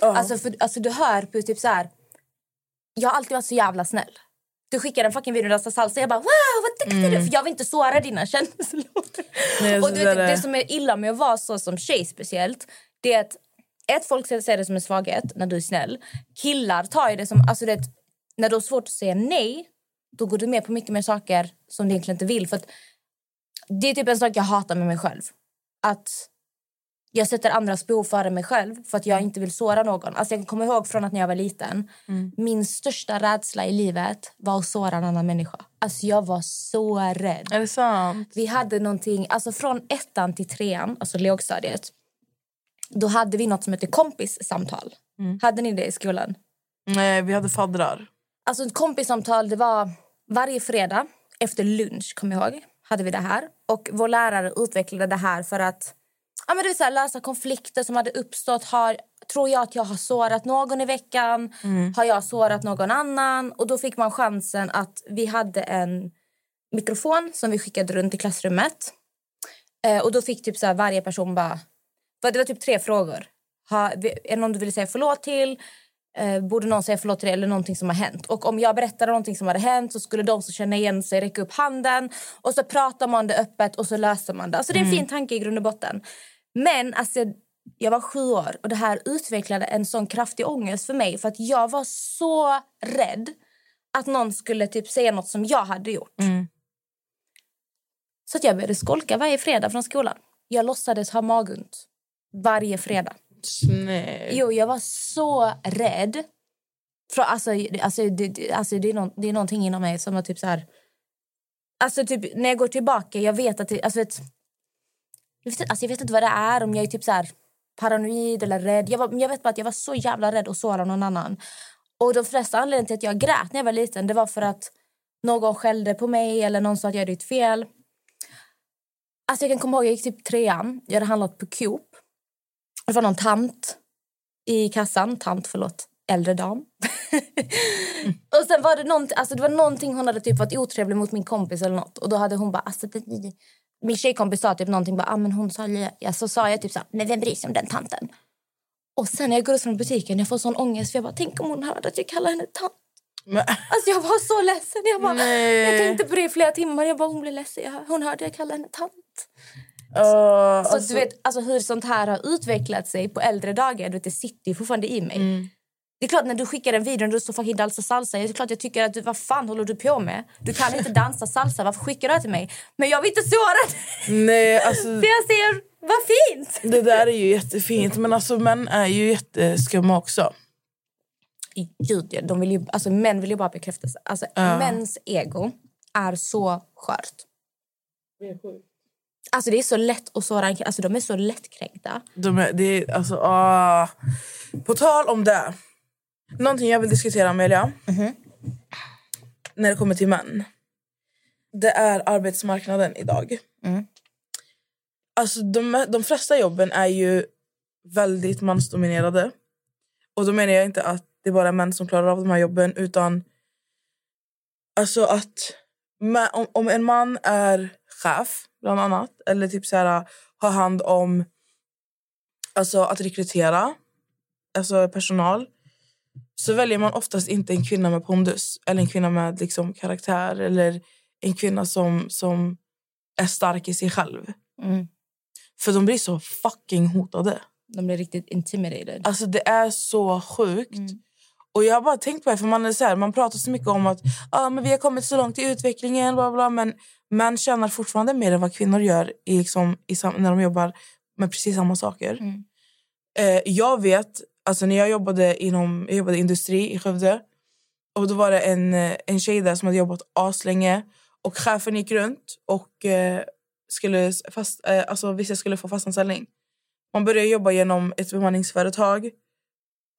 Ja. Alltså, för, alltså du hör på typ så här. Jag har alltid varit så jävla snäll. Du skickar en fucking video och dansar salsa. Jag bara wow vad duktig du är. För jag vill inte såra dina känslor. Nej, och alltså, du det vet, är- det som är illa med att vara så som tjej speciellt. Det är att ett folk ser det som en svaghet när du är snäll. Killar tar ju det som, alltså det, när du har svårt att säga nej. Då går du med på mycket mer saker som du egentligen inte vill. För att det är typ en sak jag hatar med mig själv. Att jag sätter andras behov före mig själv för att jag inte vill såra någon. Alltså jag kommer ihåg från att när jag var liten. Min största rädsla i livet var att såra en annan människa. Alltså jag var så rädd. Är det sant? Vi hade någonting, alltså från ettan till trean, alltså lågstadiet. Då hade vi något som hette kompissamtal. Hade ni det i skolan? Nej, vi hade faddrar. Alltså ett kompissamtal, det var varje fredag efter lunch, kommer jag ihåg, hade vi det här. Och vår lärare utvecklade det här för att ja, men det vill säga, lösa konflikter som hade uppstått. Har, tror jag att jag har sårat någon i veckan? Har jag sårat någon annan? Och då fick man chansen att vi hade en mikrofon som vi skickade runt i klassrummet. Eh, och då fick typ så här, varje person bara... Det var typ tre frågor. Ha, är det någon du vill säga förlåt till? Eh, borde någon säga förlåt till det eller någonting som har hänt? Och om jag berättade någonting som hade hänt så skulle de som känner igen sig räcka upp handen och så pratar man det öppet och så löser man det. Alltså det är en fin tanke i grund och botten. Men alltså, jag var sju år och det här utvecklade en sån kraftig ångest för mig för att jag var så rädd att någon skulle typ säga något som jag hade gjort. Så att jag började skolka varje fredag från skolan. Jag låtsades ha magont varje fredag. Snäll. Jo, jag var så rädd. För, alltså, alltså, det, alltså, det, är no, det är någonting inom mig som har typ så här... Alltså typ när jag går tillbaka, jag vet att det... Alltså, vet, jag, vet, alltså, jag vet inte vad det är, om jag är typ så här paranoid eller rädd. Jag, var, jag vet bara att jag var så jävla rädd att såra någon annan. Och de flesta anledningarna till att jag grät när jag var liten det var för att någon skällde på mig eller någon sa att jag hade gjort fel. Alltså jag kan komma ihåg, jag gick typ trean. Jag hade handlat på Coop. Det var någon tant i kassan. Tant, förlåt. Äldre dam. och sen var det, nånt, alltså det var någonting hon hade typ varit otrevlig mot min kompis eller något. Och då hade hon bara... Alltså det, min tjejkompis sa typ någonting. Bara, ah, men hon sa, ja, så sa jag typ så här, men vem bryr sig om den tanten? Och sen när jag går ut från butiken jag får sån ångest. För jag bara, tänk om hon hörde att jag kallar henne tant. Men, Alltså jag var så ledsen. Jag, bara, Nej. jag tänkte på det i flera timmar. Jag bara, hon blev ledsen. Hon hörde jag kalla henne tant. Uh, Så alltså, du vet alltså, hur sånt här har utvecklat sig på äldre dagar. Du vet, det sitter ju fortfarande i mig. Mm. Det är klart när du skickar en video och du står fucking dansa salsa. Det är klart jag tycker att du, vad fan håller du på med? Du kan inte dansa salsa. Varför skickar du det till mig? Men jag vill inte såra dig. nej, alltså, Så jag säger, vad fint. det där är ju jättefint. Men alltså, män är ju jätteskumma också. Gud, de vill ju, alltså, män vill ju bara bekräftelse. Alltså, Mäns ego är så skört. Alltså det är så lätt att såra en kille. Alltså de är så lättkränkta. De är, det är, alltså, ah. På tal om det. Någonting jag vill diskutera, Amelia. När det kommer till män. Det är arbetsmarknaden idag. Alltså, de, de flesta jobben är ju väldigt mansdominerade. Och då menar jag inte att det är bara män som klarar av de här jobben. Utan alltså att om, om en man är chef, bland annat. Eller typ så här, har hand om alltså att rekrytera alltså personal så väljer man oftast inte en kvinna med pondus eller en kvinna med liksom, karaktär eller en kvinna som, som är stark i sig själv. Mm. För de blir så fucking hotade. De blir riktigt intimidated. Alltså det är så sjukt. Och jag har bara tänkt på det, för man är så här, man pratar så mycket om att ah, men vi har kommit så långt i utvecklingen, bla bla, men män tjänar fortfarande mer än vad kvinnor gör i, liksom, i, när de jobbar med precis samma saker. Eh, jag vet, alltså när jag jobbade inom jag jobbade industri i Skövde och då var det en, eh, en tjej där som hade jobbat aslänge och chefen gick runt och eh, skulle fast, eh, alltså vissa skulle få fastanställning. Man börjar jobba genom ett bemanningsföretag.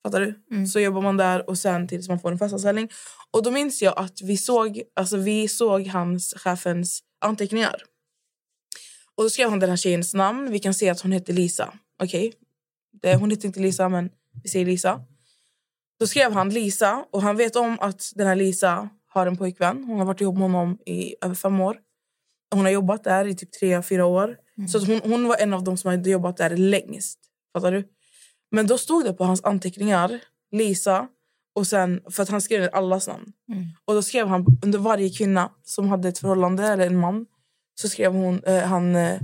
Fattar du? Så jobbar man där och sen tills man får en fastanställning. Och då minns jag att vi såg, alltså vi såg hans, chefens anteckningar. Och då skrev han den här tjejens namn. Vi kan se att hon heter Lisa. Okej. Det- Hon heter inte Lisa, men vi säger Lisa. Då skrev han Lisa och han vet om att den här Lisa har en pojkvän. Hon har varit ihop med honom i över fem år. Hon har jobbat där i typ tre, fyra år. Så att hon, hon var en av dem som hade jobbat där längst. Fattar du? Men då stod det på hans anteckningar, Lisa, och sen, för att han skrev allas namn. Och då skrev han under varje kvinna som hade ett förhållande, eller en man, så skrev hon, eh, han eh,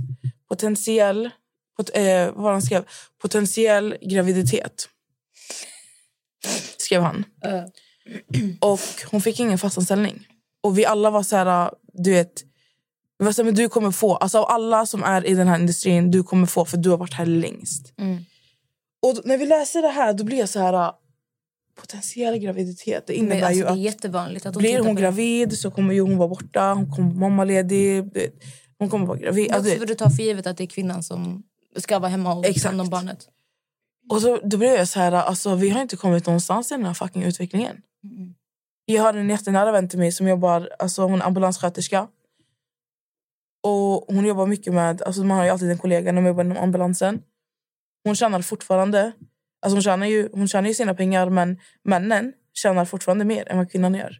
potentiell, pot, eh, vad han skrev? potentiell graviditet. Skrev han. Och hon fick ingen fastanställning. Och vi alla var så här, du vet, vi var så här, men du kommer få, alltså av alla som är i den här industrin, du kommer få för du har varit här längst. Och när vi läser det här då blir jag så här, potentiell graviditet, det innebär alltså, ju det är att jättevanligt att blir hon gravid så kommer ju hon vara borta, hon kommer vara mammaledig, hon kommer vara gravid. Alltså, för du tar för givet att det är kvinnan som ska vara hemma och ta hand om barnet. Och så, då blev jag så här, alltså, vi har inte kommit någonstans i den här fucking utvecklingen. Jag har en jättenära vän till mig som jobbar, alltså hon är ambulanssköterska. Och hon jobbar mycket med, alltså man har ju alltid en kollega när man jobbar inom ambulansen. Hon tjänar fortfarande, alltså hon tjänar ju, hon tjänar ju sina pengar men männen tjänar fortfarande mer än vad kvinnan gör.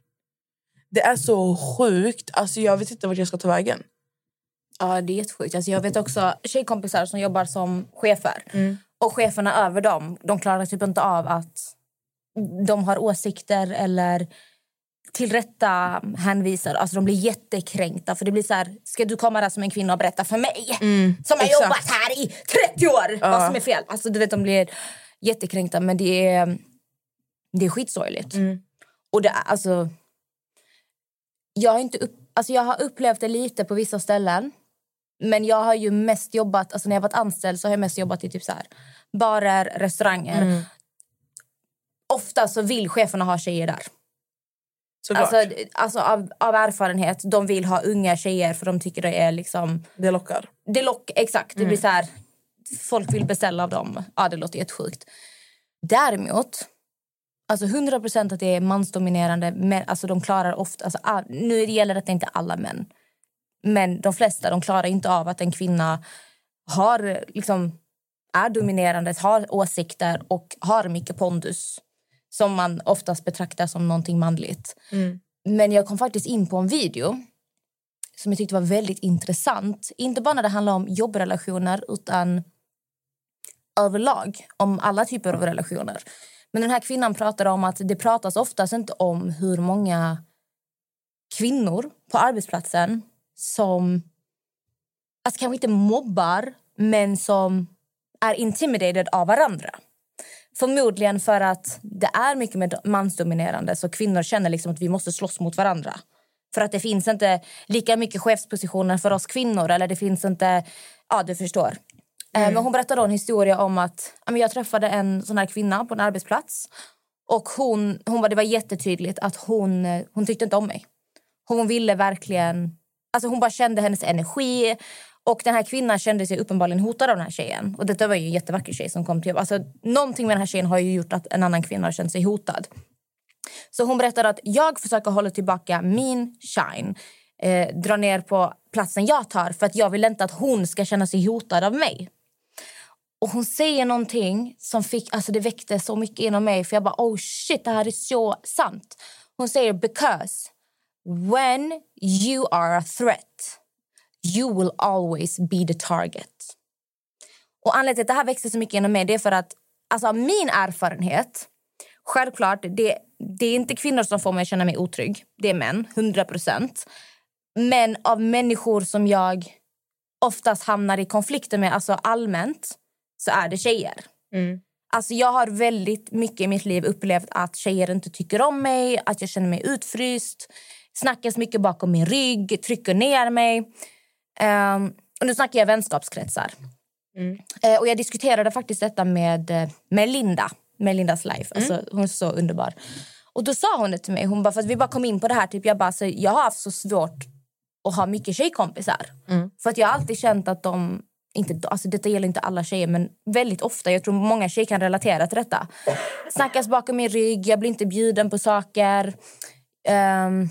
Det är så sjukt, alltså jag vet inte vart jag ska ta vägen. Ja, det är jättesjukt. Alltså, jag vet också tjejkompisar som jobbar som chefer. Och cheferna över dem, de klarar typ inte av att de har åsikter eller tillrätta hänvisar. Alltså de blir jättekränkta. För det blir så här, ska du komma där som en kvinna och berätta för mig som har exakt. jobbat här i 30 år vad som är fel? Alltså du vet, de blir jättekränkta men det är, det är skitsorgligt. Och det är alltså... Jag har, inte upp, alltså jag har upplevt det lite på vissa ställen. Men jag har ju mest jobbat, alltså när jag varit anställd så har jag mest jobbat i typ så här, barer, restauranger. Ofta så vill cheferna ha tjejer där. Såklart. Alltså, alltså av, av erfarenhet, de vill ha unga tjejer för de tycker det är liksom... det lockar. Det lock, exakt, det blir så här... Folk vill beställa av dem. Ja, det låter jättesjukt. Däremot, alltså 100 procent att det är mansdominerande. Men alltså de klarar ofta... Alltså, nu gäller det inte alla män. Men de flesta de klarar inte av att en kvinna har, liksom, är dominerande, har åsikter och har mycket pondus som man oftast betraktar som någonting manligt. Men jag kom faktiskt in på en video som jag tyckte var väldigt intressant. Inte bara när det handlar om jobbrelationer utan överlag om alla typer av relationer. Men den här kvinnan pratade om att det pratas oftast inte om hur många kvinnor på arbetsplatsen som alltså kanske inte mobbar men som är intimidated av varandra. Förmodligen för att det är mycket mer mansdominerande så kvinnor känner liksom att vi måste slåss mot varandra. För att det finns inte lika mycket chefspositioner för oss kvinnor. Eller det finns inte... Ja, du förstår. Eh, Men hon berättade en historia om att jag träffade en sån här kvinna på en arbetsplats. Och hon, hon var, det var jättetydligt att hon, hon tyckte inte om mig. Hon ville verkligen... Alltså hon bara kände hennes energi. Och den här kvinnan kände sig uppenbarligen hotad av den här tjejen. Och detta var ju en jättevacker tjej som kom till jobb. Alltså, någonting med den här tjejen har ju gjort att en annan kvinna har känt sig hotad. Så hon berättade att jag försöker hålla tillbaka min shine. Eh, dra ner på platsen jag tar för att jag vill inte att hon ska känna sig hotad av mig. Och hon säger någonting som fick, alltså det väckte så mycket inom mig för jag bara oh shit det här är så sant. Hon säger because when you are a threat you will always be the target. Och anledningen till att det här växte så mycket inom mig det är för att alltså min erfarenhet Självklart, det, det är inte kvinnor som får mig att känna mig otrygg. Det är män, 100 procent. Men av människor som jag oftast hamnar i konflikter med, alltså allmänt, så är det tjejer. Alltså jag har väldigt mycket i mitt liv upplevt att tjejer inte tycker om mig, att jag känner mig utfryst, snackas mycket bakom min rygg, trycker ner mig. Ehm, och nu snackar jag vänskapskretsar. Eh, och jag diskuterade faktiskt detta med, eh, med Linda, med Lindas life. Alltså, Hon är så underbar. Och då sa hon det till mig, hon bara, för att vi bara kom in på det här, typ, jag, bara, så jag har haft så svårt att ha mycket tjejkompisar. För att jag har alltid känt att de, inte, alltså detta gäller inte alla tjejer men väldigt ofta, jag tror många tjejer kan relatera till detta. Snackas bakom min rygg, jag blir inte bjuden på saker. Ehm,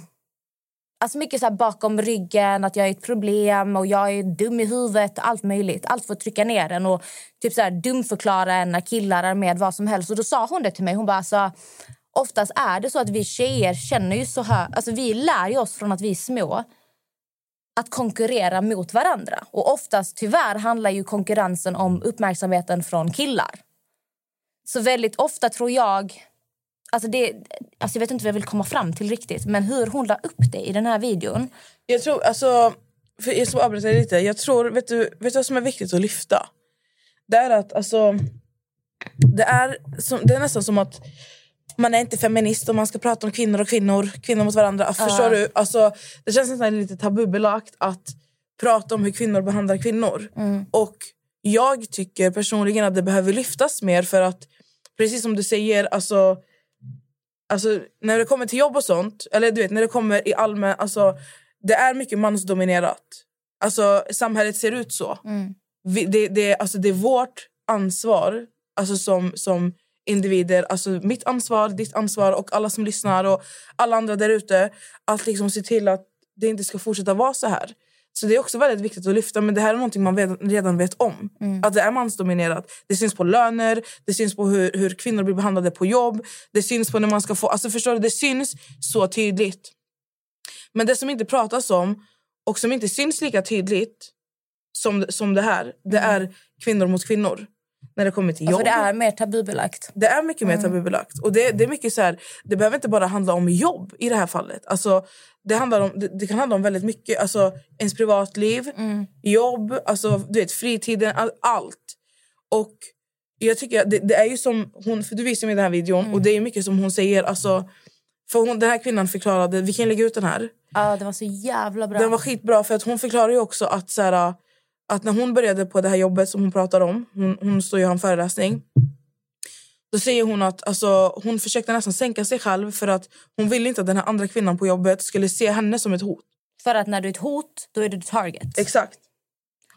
Alltså mycket så här bakom ryggen, att jag är ett problem och jag är dum i huvudet. Allt möjligt. Allt för att trycka ner en och typ så här dumförklara en när killar är med vad som helst. Och då sa hon det till mig. Hon bara alltså, oftast är det så att vi tjejer känner ju så här, alltså vi lär ju oss från att vi är små att konkurrera mot varandra. Och oftast tyvärr handlar ju konkurrensen om uppmärksamheten från killar. Så väldigt ofta tror jag Alltså det, alltså jag vet inte vad jag vill komma fram till riktigt. Men hur hon la upp det i den här videon. Jag tror, alltså, för jag ska avbryta lite. Jag tror, vet du, vet du vad som är viktigt att lyfta? Det är att alltså, det är, som, det är nästan som att man är inte feminist och man ska prata om kvinnor och kvinnor, kvinnor mot varandra. Förstår du? Alltså, det känns nästan lite tabubelagt att prata om hur kvinnor behandlar kvinnor. Och jag tycker personligen att det behöver lyftas mer för att precis som du säger, alltså Alltså, när det kommer till jobb och sånt, eller du vet, när det kommer i allmän... Alltså, det är mycket mansdominerat. Alltså, samhället ser ut så. Vi, det, det, alltså, det är vårt ansvar alltså, som, som individer, alltså mitt ansvar, ditt ansvar och alla som lyssnar och alla andra där ute att liksom se till att det inte ska fortsätta vara så här. Så det är också väldigt viktigt att lyfta, men det här är någonting man vet, redan vet om. Att det är mansdominerat. Det syns på löner, det syns på hur, hur kvinnor blir behandlade på jobb. Det syns på när man ska få... Alltså förstår du? Det syns så tydligt. Men det som inte pratas om och som inte syns lika tydligt som, som det här, det är kvinnor mot kvinnor. När det kommer till jobb. Alltså det är mer tabubelagt. Det är mycket mer tabubelagt. Och det, det, är mycket så här, det behöver inte bara handla om jobb i det här fallet. Alltså, det, handlar om, det, det kan handla om väldigt mycket. Alltså, ens privatliv, jobb, alltså, du vet, fritiden, all, allt. Och jag tycker att det, det är ju som hon, för du visade mig den här videon och det är mycket som hon säger. Alltså, för hon, den här kvinnan förklarade, vi kan lägga ut den här. Ja, det var så jävla bra. Den var skitbra för att hon förklarar ju också att, så här, att när hon började på det här jobbet som hon pratar om, hon, hon står ju och har en föreläsning. Då säger hon att alltså, hon försökte nästan sänka sig själv för att hon ville inte att den här andra kvinnan på jobbet skulle se henne som ett hot. För att när du är ett hot, då är du target. Exakt.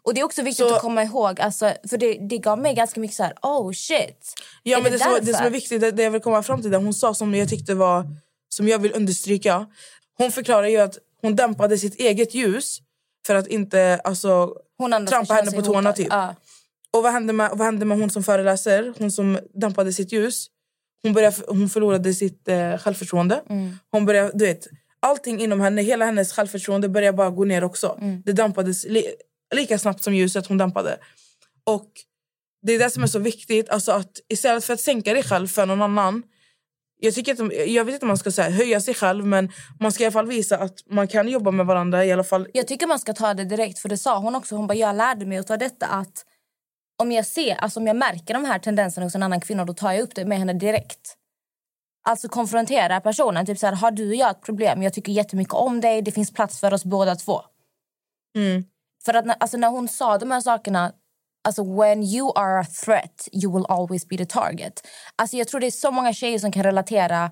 Och det är också viktigt Så- att komma ihåg, alltså, för det, det gav mig ganska mycket så här, oh shit. Ja, Är men det, som, det som är viktigt, det, det jag vill komma fram till, det hon sa som jag tyckte var, som jag vill understryka. Hon förklarar ju att hon dämpade sitt eget ljus för att inte alltså, trampa henne på tårna. Typ. Ja. Och vad hände, med, vad hände med hon som föreläser? Hon som dampade sitt ljus. Hon, började, hon förlorade sitt eh, självförtroende. Mm. Hon började, du vet, allting inom henne, hela hennes självförtroende började bara gå ner också. Mm. Det dampades li, lika snabbt som ljuset hon dampade. Och det är det som är så viktigt. Alltså att istället för att sänka dig själv för någon annan. Jag, tycker inte, jag vet inte om man ska säga höja sig själv men man ska i alla fall visa att man kan jobba med varandra. i alla fall. Jag tycker man ska ta det direkt, för det sa hon också. Hon bara, jag lärde mig av detta att om jag ser, alltså om jag märker de här tendenserna hos en annan kvinna, då tar jag upp det med henne direkt. Alltså konfrontera personen. Typ så här, har du och jag ett problem? Jag tycker jättemycket om dig. Det finns plats för oss båda två. Mm. För att alltså när hon sa de här sakerna, alltså when you are a threat you will always be the target. Alltså jag tror det är så många tjejer som kan relatera.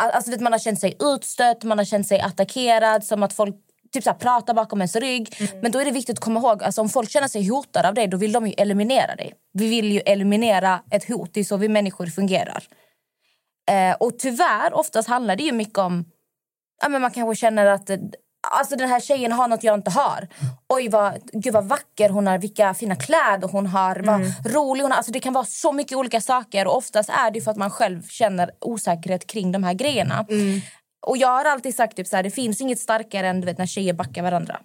Al- Alltså vet, man har känt sig utstött, man har känt sig attackerad, som att folk typ så här, pratar bakom ens rygg. Men då är det viktigt att komma ihåg, alltså om folk känner sig hotade av dig, då vill de ju eliminera dig. Vi vill ju eliminera ett hot, det är så vi människor fungerar. Eh, och tyvärr, oftast handlar det ju mycket om... Ja, men man kanske känner att eh, alltså, den här tjejen har något jag inte har. Oj, vad, gud vad vacker hon är, vilka fina kläder hon har, vad rolig hon är. Alltså, det kan vara så mycket olika saker. Och oftast är det för att man själv känner osäkerhet kring de här grejerna. Och jag har alltid sagt typ så här, det finns inget starkare än du vet, när tjejer backar varandra.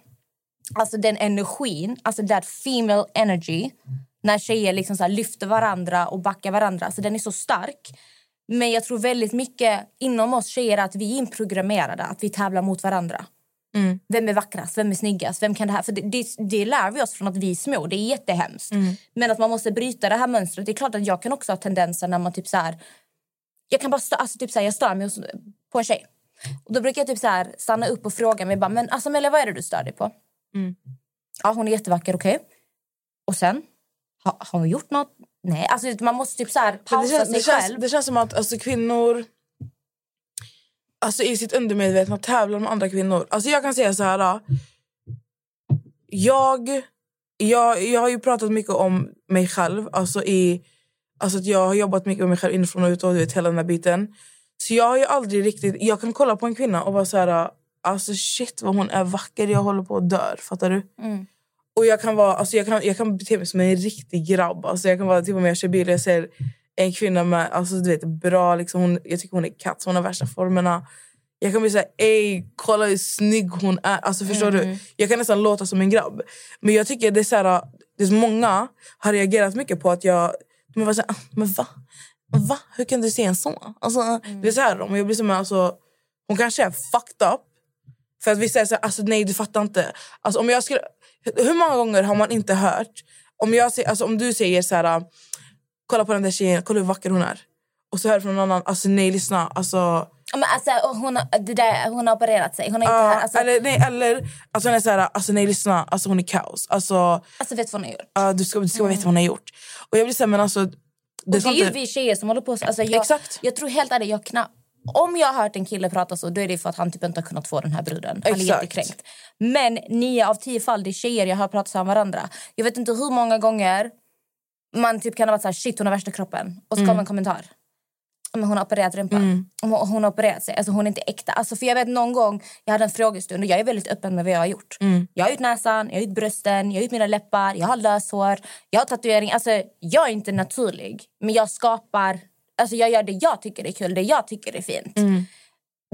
Alltså den energin, alltså that female energy. När tjejer liksom så lyfter varandra och backar varandra. Alltså den är så stark. Men jag tror väldigt mycket inom oss tjejer att vi är inprogrammerade. Att vi tävlar mot varandra. Vem är vackrast? Vem är snyggast? Vem kan det här? För det, det, det lär vi oss från att vi är små. Det är jättehemskt. Men att man måste bryta det här mönstret. Det är klart att jag kan också ha tendenser när man typ så här... Jag kan bara stö, alltså typ så här, jag stör mig på en tjej. Och då brukar jag typ så här stanna upp och fråga mig bara, men alltså Melia, vad är det du stör dig på? Ja, hon är jättevacker, okej. Och sen? Ha, har hon gjort något? Nej, alltså man måste typ så här pausa det, känns, sig det, känns, själv. det känns som att alltså, kvinnor alltså, i sitt undermedvetna tävlar med andra kvinnor. Alltså, jag kan säga så här. då. Jag, jag, jag har ju pratat mycket om mig själv. Alltså, i, alltså att jag har jobbat mycket med mig själv inifrån och ut och du vet, hela den här biten. Så jag har ju aldrig riktigt... Jag kan kolla på en kvinna och vara så här... Alltså shit vad hon är vacker. Jag håller på att dö. Fattar du? Och jag kan, vara, alltså jag, kan, jag kan bete mig som en riktig grabb. Alltså jag kan vara typ om jag kör bil och jag ser en kvinna med alltså du vet, bra... Liksom hon, jag tycker hon är katt. Hon har värsta formerna. Jag kan bli såhär, ey kolla hur snygg hon är. Alltså förstår du? Jag kan nästan låta som en grabb. Men jag tycker det är så här, det är så många har reagerat mycket på att jag... De var såhär, "Ah, men va? Va? Hur kan du se en så? Alltså, Det är så här, jag blir som, alltså, hon kanske är fucked up. För att vissa är så här, alltså, nej du fattar inte. Alltså, om jag skulle, hur många gånger har man inte hört... Om, jag, säger- alltså, om du säger så här, kolla på den där tjejen, kolla hur vacker hon är. Och så hör du från någon annan, alltså nej lyssna. Alltså, Men alltså, hon, har, det där, hon har opererat sig. Hon har inte, Ja, alltså, eller, nej, eller alltså, hon är så här, alltså nej lyssna, alltså, hon är kaos. Alltså, alltså vet vad hon har gjort. ja, du ska, du ska veta vad hon har gjort. Och jag blir så här, men alltså... Det det är ju vi tjejer som håller på så. Alltså jag, Exakt. Jag tror helt ärligt, jag knapp, om jag har hört en kille prata så, då är det för att han typ inte har kunnat få den här bruden. Han är Exakt. jättekränkt. Men nio av tio fall, det är tjejer jag har pratat om varandra. Jag vet inte hur många gånger man typ kan ha varit så här, shit hon har värsta kroppen. Och så Mm. kommer en kommentar. Men hon har opererat rumpan. Hon, hon har opererat sig. Alltså hon är inte äkta. Alltså för jag vet någon gång, jag hade en frågestund och jag är väldigt öppen med vad jag har gjort. Mm. Jag har gjort näsan, jag har gjort brösten, jag har gjort mina läppar, jag har löshår, jag har tatuering. Alltså jag är inte naturlig. Men jag skapar, alltså jag gör det jag tycker är kul, det jag tycker är fint.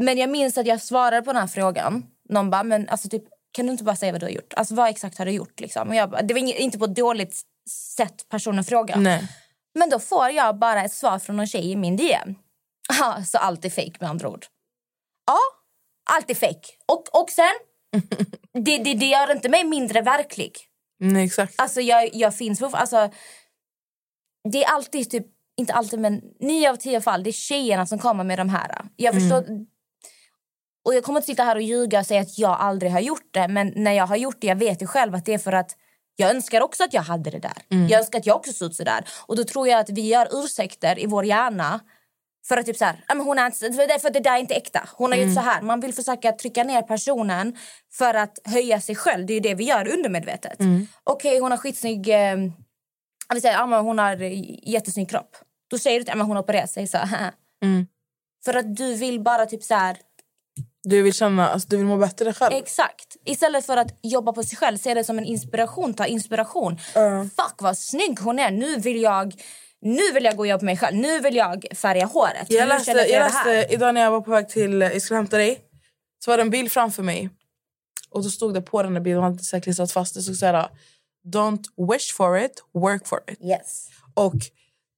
Men jag minns att jag svarade på den här frågan. Någon bara, men alltså typ, kan du inte bara säga vad du har gjort? Alltså vad exakt har du gjort? Liksom? Och jag bara, det var inte på ett dåligt sätt personen frågade. Nej. Men då får jag bara ett svar från någon tjej i min DM. Så allt är fake med andra ord. Ja, allt är fake. Och, och sen, det, det, det gör inte mig mindre verklig. Nej, exakt. Alltså jag, jag finns alltså, Det är alltid, typ, inte alltid men nio av tio fall, det är tjejerna som kommer med de här. Jag förstår, och jag kommer inte sitta här och ljuga och säga att jag aldrig har gjort det. Men när jag har gjort det, jag vet ju själv att det är för att jag önskar också att jag hade det där. Jag önskar att jag också såg ut så där. Och då tror jag att vi gör ursäkter i vår hjärna för att typ så här, "Ja, men hon är inte, för det- där är inte äkta. Hon har gjort så här. Man vill försöka trycka ner personen för att höja sig själv. Det är det vi gör undermedvetet. Okej, hon har skitsnygg... Eh, vi säger, ja, hon har jättesnygg kropp. Då säger du att ja, hon har opererat sig. Så, haha. För att du vill bara typ så här... Du vill känna, alltså, du vill må bättre själv. Exakt. Istället för att jobba på sig själv, se det som en inspiration. Ta inspiration. Fuck vad snygg hon är. Nu vill jag nu vill jag gå och jobba på mig själv. Nu vill jag färga håret. Jag läste, jag läste idag när jag var på väg till, jag skulle hämta dig. Så var det en bil framför mig. Och då stod det på den där bilen, de hade säkert klistrat fast det. stod så här, Don't wish for it, work for it. Yes. Och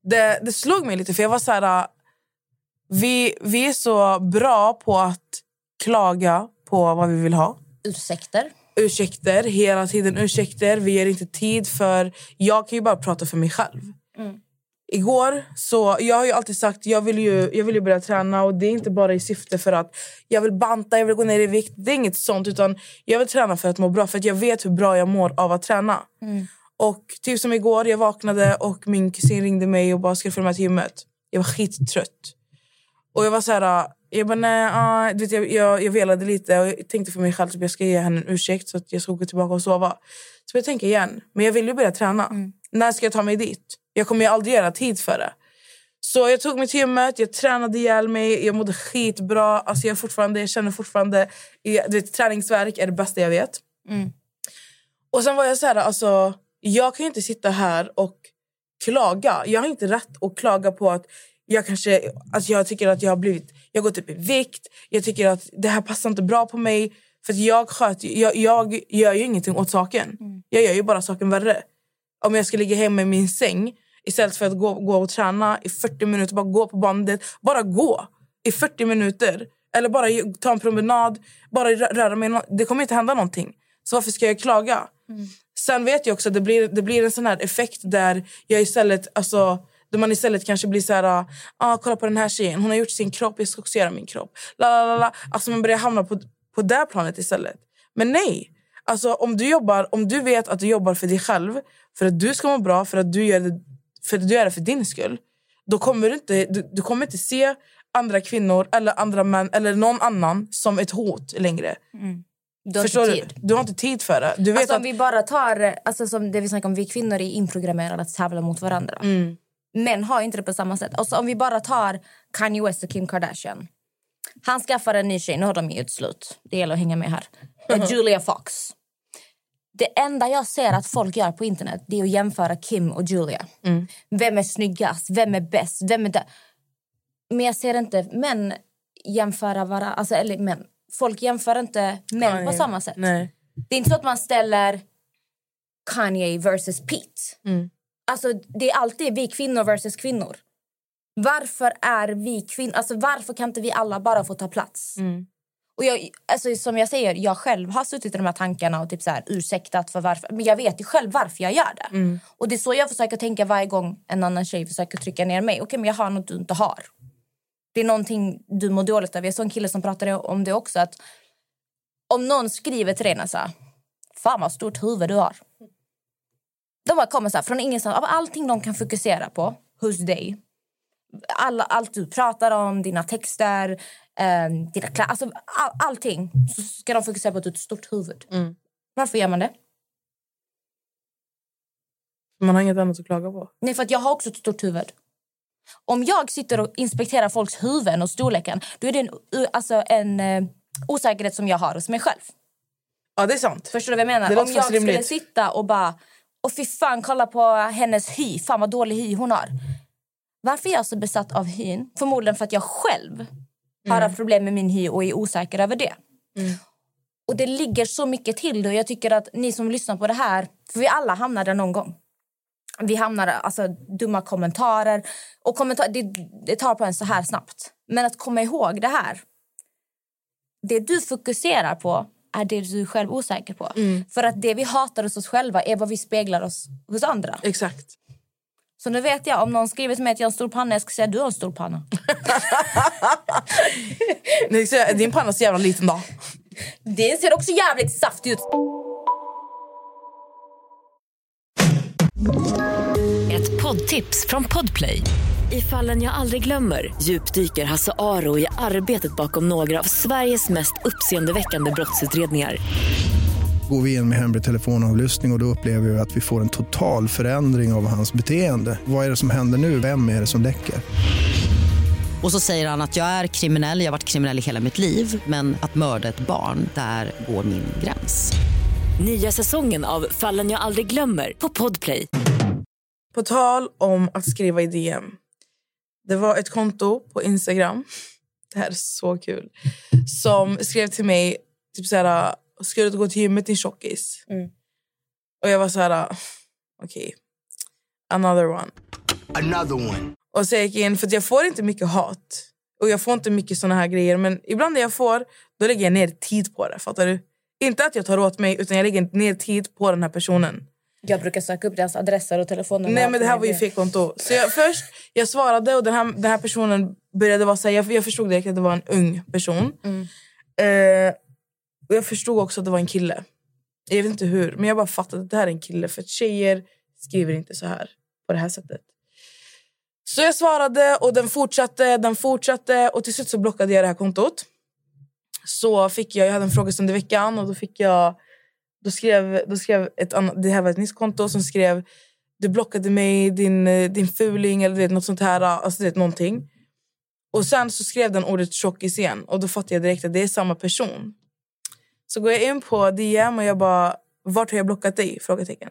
det, det slog mig lite för jag var så här... Vi, vi är så bra på att klaga på vad vi vill ha. Ursäkter. Ursäkter, hela tiden ursäkter. Vi ger inte tid för... Jag kan ju bara prata för mig själv. Igår, så jag har ju alltid sagt jag vill ju, jag vill ju börja träna och det är inte bara i syfte för att jag vill banta, jag vill gå ner i vikt. Det är inget sånt utan jag vill träna för att må bra för att jag vet hur bra jag mår av att träna. Och typ som igår, jag vaknade och min kusin ringde mig och bara skulle följa med till gymmet. Jag var skittrött. Och jag var så här, jag bara nej, ah, du vet, jag, jag, jag velade lite och jag tänkte för mig själv att jag ska ge henne en ursäkt så att jag ska gå tillbaka och sova. Så jag tänker igen, men jag vill ju börja träna. När ska jag ta mig dit? Jag kommer ju aldrig göra tid för det. Så jag tog mig till gymmet, jag tränade ihjäl mig, jag mådde skitbra. Alltså jag, fortfarande, jag känner fortfarande... Jag, du vet, träningsverk är det bästa jag vet. Och sen var jag så här, alltså, jag kan ju inte sitta här och klaga. Jag har inte rätt att klaga på att jag kanske, alltså jag tycker att jag har blivit, jag går typ i vikt. Jag tycker att det här passar inte bra på mig. För jag, sköter, jag, jag gör ju ingenting åt saken. Jag gör ju bara saken värre. Om jag ska ligga hemma i min säng istället för att gå, gå och träna i 40 minuter, bara gå på bandet. Bara gå i 40 minuter. Eller bara ta en promenad, bara rö- röra mig. Det kommer inte hända någonting. Så varför ska jag klaga? Sen vet jag också att det blir, det blir en sån här effekt där jag istället, alltså, där man istället kanske blir så här, ah, kolla på den här tjejen, hon har gjort sin kropp, jag ska också göra min kropp. La, la, la, la. Alltså man börjar hamna på, på det planet istället. Men nej, alltså, om, du jobbar, om du vet att du jobbar för dig själv, för att du ska må bra, för att du gör det för, att du gör det för din skull, då kommer du inte, du, du kommer inte se andra kvinnor eller andra män eller någon annan som ett hot längre. Du har Förstår du? Du har inte tid för det. Du vet Alltså, att, om vi bara tar alltså, som det vi snackar om, vi kvinnor är inprogrammerade att tävla mot varandra. Mm. Män har inte det på samma sätt. Alltså, om vi bara tar Kanye West och Kim Kardashian. Han skaffar en ny tjej, nu har de gjort slut. Det gäller att hänga med här. Eh, Julia Fox. Det enda jag ser att folk gör på internet det är att jämföra Kim och Julia. Mm. Vem är snyggast? Vem är bäst? Vem är där? Men jag ser inte män jämföra varandra. Alltså, eller män. Folk jämför inte män på Nej. samma sätt. nej. Det är inte så att man ställer Kanye versus Pete. Mm. Alltså, det är alltid vi kvinnor versus kvinnor. Varför är vi kvinnor? Alltså, varför kan inte vi alla bara få ta plats? Mm. Och jag, alltså, som jag säger, jag själv har suttit i de här tankarna och typ så här, ursäktat för varför. Men jag vet ju själv varför jag gör det. Mm. Och det är så jag försöker tänka varje gång en annan tjej försöker trycka ner mig. Okej, men jag har något du inte har. Det är någonting du mår dåligt av. Jag såg en kille som pratade om det också. Att om någon skriver till dig här, fan vad stort huvud du har. De bara kommer så här, från ingenstans. Av allting de kan fokusera på hos dig. Alla, allt du pratar om, dina texter, eh, dina kläder. Alltså, all, allting. Så ska de fokusera på att du har ett stort huvud. Mm. Varför gör man det? Man har inget annat att klaga på. Nej, för att jag har också ett stort huvud. Om jag sitter och inspekterar folks huvuden och storleken då är det en, alltså en eh, osäkerhet som jag har hos mig själv. Ja, det är sant. Förstår du vad jag menar? Om jag skulle sitta och bara... Och fy fan, kolla på hennes hy. Fan vad dålig hy hon har. Varför är jag så besatt av hyn? Förmodligen för att jag själv har Mm. haft problem med min hy och är osäker över det. Och det ligger så mycket till det. Jag tycker att ni som lyssnar på det här, för vi alla hamnar där någon gång. Vi hamnar alltså dumma kommentarer. Och kommentar, det, det tar på en så här snabbt. Men att komma ihåg det här. Det du fokuserar på är det du är själv osäker på. För att det vi hatar hos oss själva är vad vi speglar oss hos andra. Exakt. Så nu vet jag, om någon skriver till mig att jag har en stor panna, jag ska säga du har en stor panna. Din panna är så jävla liten då. Det ser också jävligt saftigt ut. Ett poddtips från Podplay. I fallen jag aldrig glömmer djupdyker Hasse Aro i arbetet bakom några av Sveriges mest uppseendeväckande brottsutredningar. Går vi in med hemlig telefonavlyssning och, och då upplever vi att vi får en total förändring av hans beteende. Vad är det som händer nu? Vem är det som läcker? Och så säger han att jag är kriminell, jag har varit kriminell i hela mitt liv men att mörda ett barn, där går min gräns. Nya säsongen av Fallen jag aldrig glömmer på Podplay. På tal om att skriva i DM. Det var ett konto på Instagram. Det här är så kul. Som skrev till mig typ så här, ska du gå till gymmet din tjockis? Mm. Och jag var så här, okej. Another one. Another one. Och så jag gick in, för att jag får inte mycket hat. Och jag får inte mycket såna här grejer. Men ibland när jag får, då lägger jag ner tid på det. Fattar du? Inte att jag tar åt mig, utan jag lägger ner tid på den här personen. Jag brukar söka upp deras adresser och telefonnummer. Nej men det här var ju fejkkonto. Så jag, först, jag svarade och den här, den här personen började vara så här, jag, jag förstod direkt att det var en ung person. Eh, och jag förstod också att det var en kille. Jag vet inte hur, men jag bara fattade att det här är en kille. För tjejer skriver inte så här, på det här sättet. Så jag svarade och den fortsatte, den fortsatte och till slut så blockade jag det här kontot. Så fick jag, jag hade en frågestund i veckan och då fick jag då skrev, då skrev ett annat, det här var ett nytt konto som skrev du blockade mig, din, din fuling eller vet, något sånt här. Alltså, vet, någonting. Och sen så skrev den ordet tjockis igen och då fattade jag direkt att det är samma person. Så går jag in på DM och jag bara, vart har jag blockat dig? Frågetecken.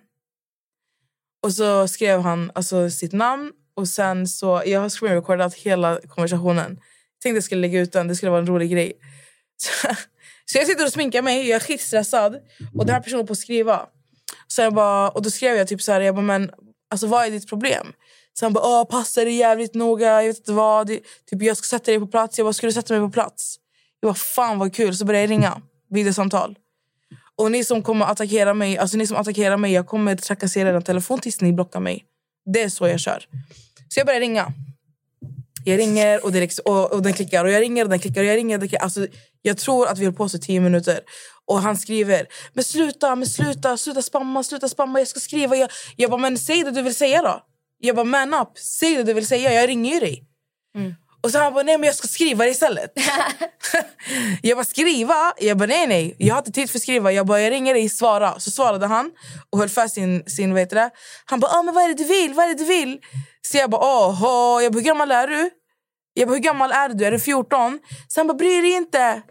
Och så skrev han alltså, sitt namn och sen så, jag har screenrecordat hela konversationen. Tänkte jag skulle lägga ut den, det skulle vara en rolig grej. Så, så jag sitter och sminkar mig, jag är skitstressad och den här personen på att skriva. Så jag bara, och då skrev jag typ så här, jag bara, men alltså, vad är ditt problem? Så han bara, ah, Åh, passa dig jävligt noga, jag vet inte vad. Det, typ, jag ska sätta dig på plats. Jag bara, ska du sätta mig på plats? Jag bara, fan vad kul. Så började jag ringa, videosamtal. Och ni som kommer attackera mig, alltså ni som attackerar mig, jag kommer trakassera er telefon tills ni blockar mig. Det är så jag kör. Så jag började ringa. Jag ringer och, det liksom, och, och den klickar och jag ringer och den klickar och jag ringer och den klickar. Alltså, jag tror att vi höll på så tio minuter. Och han skriver, men sluta, men sluta, sluta spamma, sluta spamma, jag ska skriva. Jag, jag bara, men säg det du vill säga då. Jag bara, man up, säg det du vill säga, jag ringer ju dig. Och så han bara, nej men jag ska skriva det istället. jag bara, skriva? Jag bara, nej nej, jag har inte tid för att skriva. Jag bara, jag ringer dig, svara. Så svarade han och höll fast sin, sin vad heter det? Han bara, ah, men vad är det du vill? Vad är det du vill? Så jag bara, åh, jag bara, hur gammal är du? Jag bara, hur gammal är du? Är du 14? Så han bara, bry dig inte.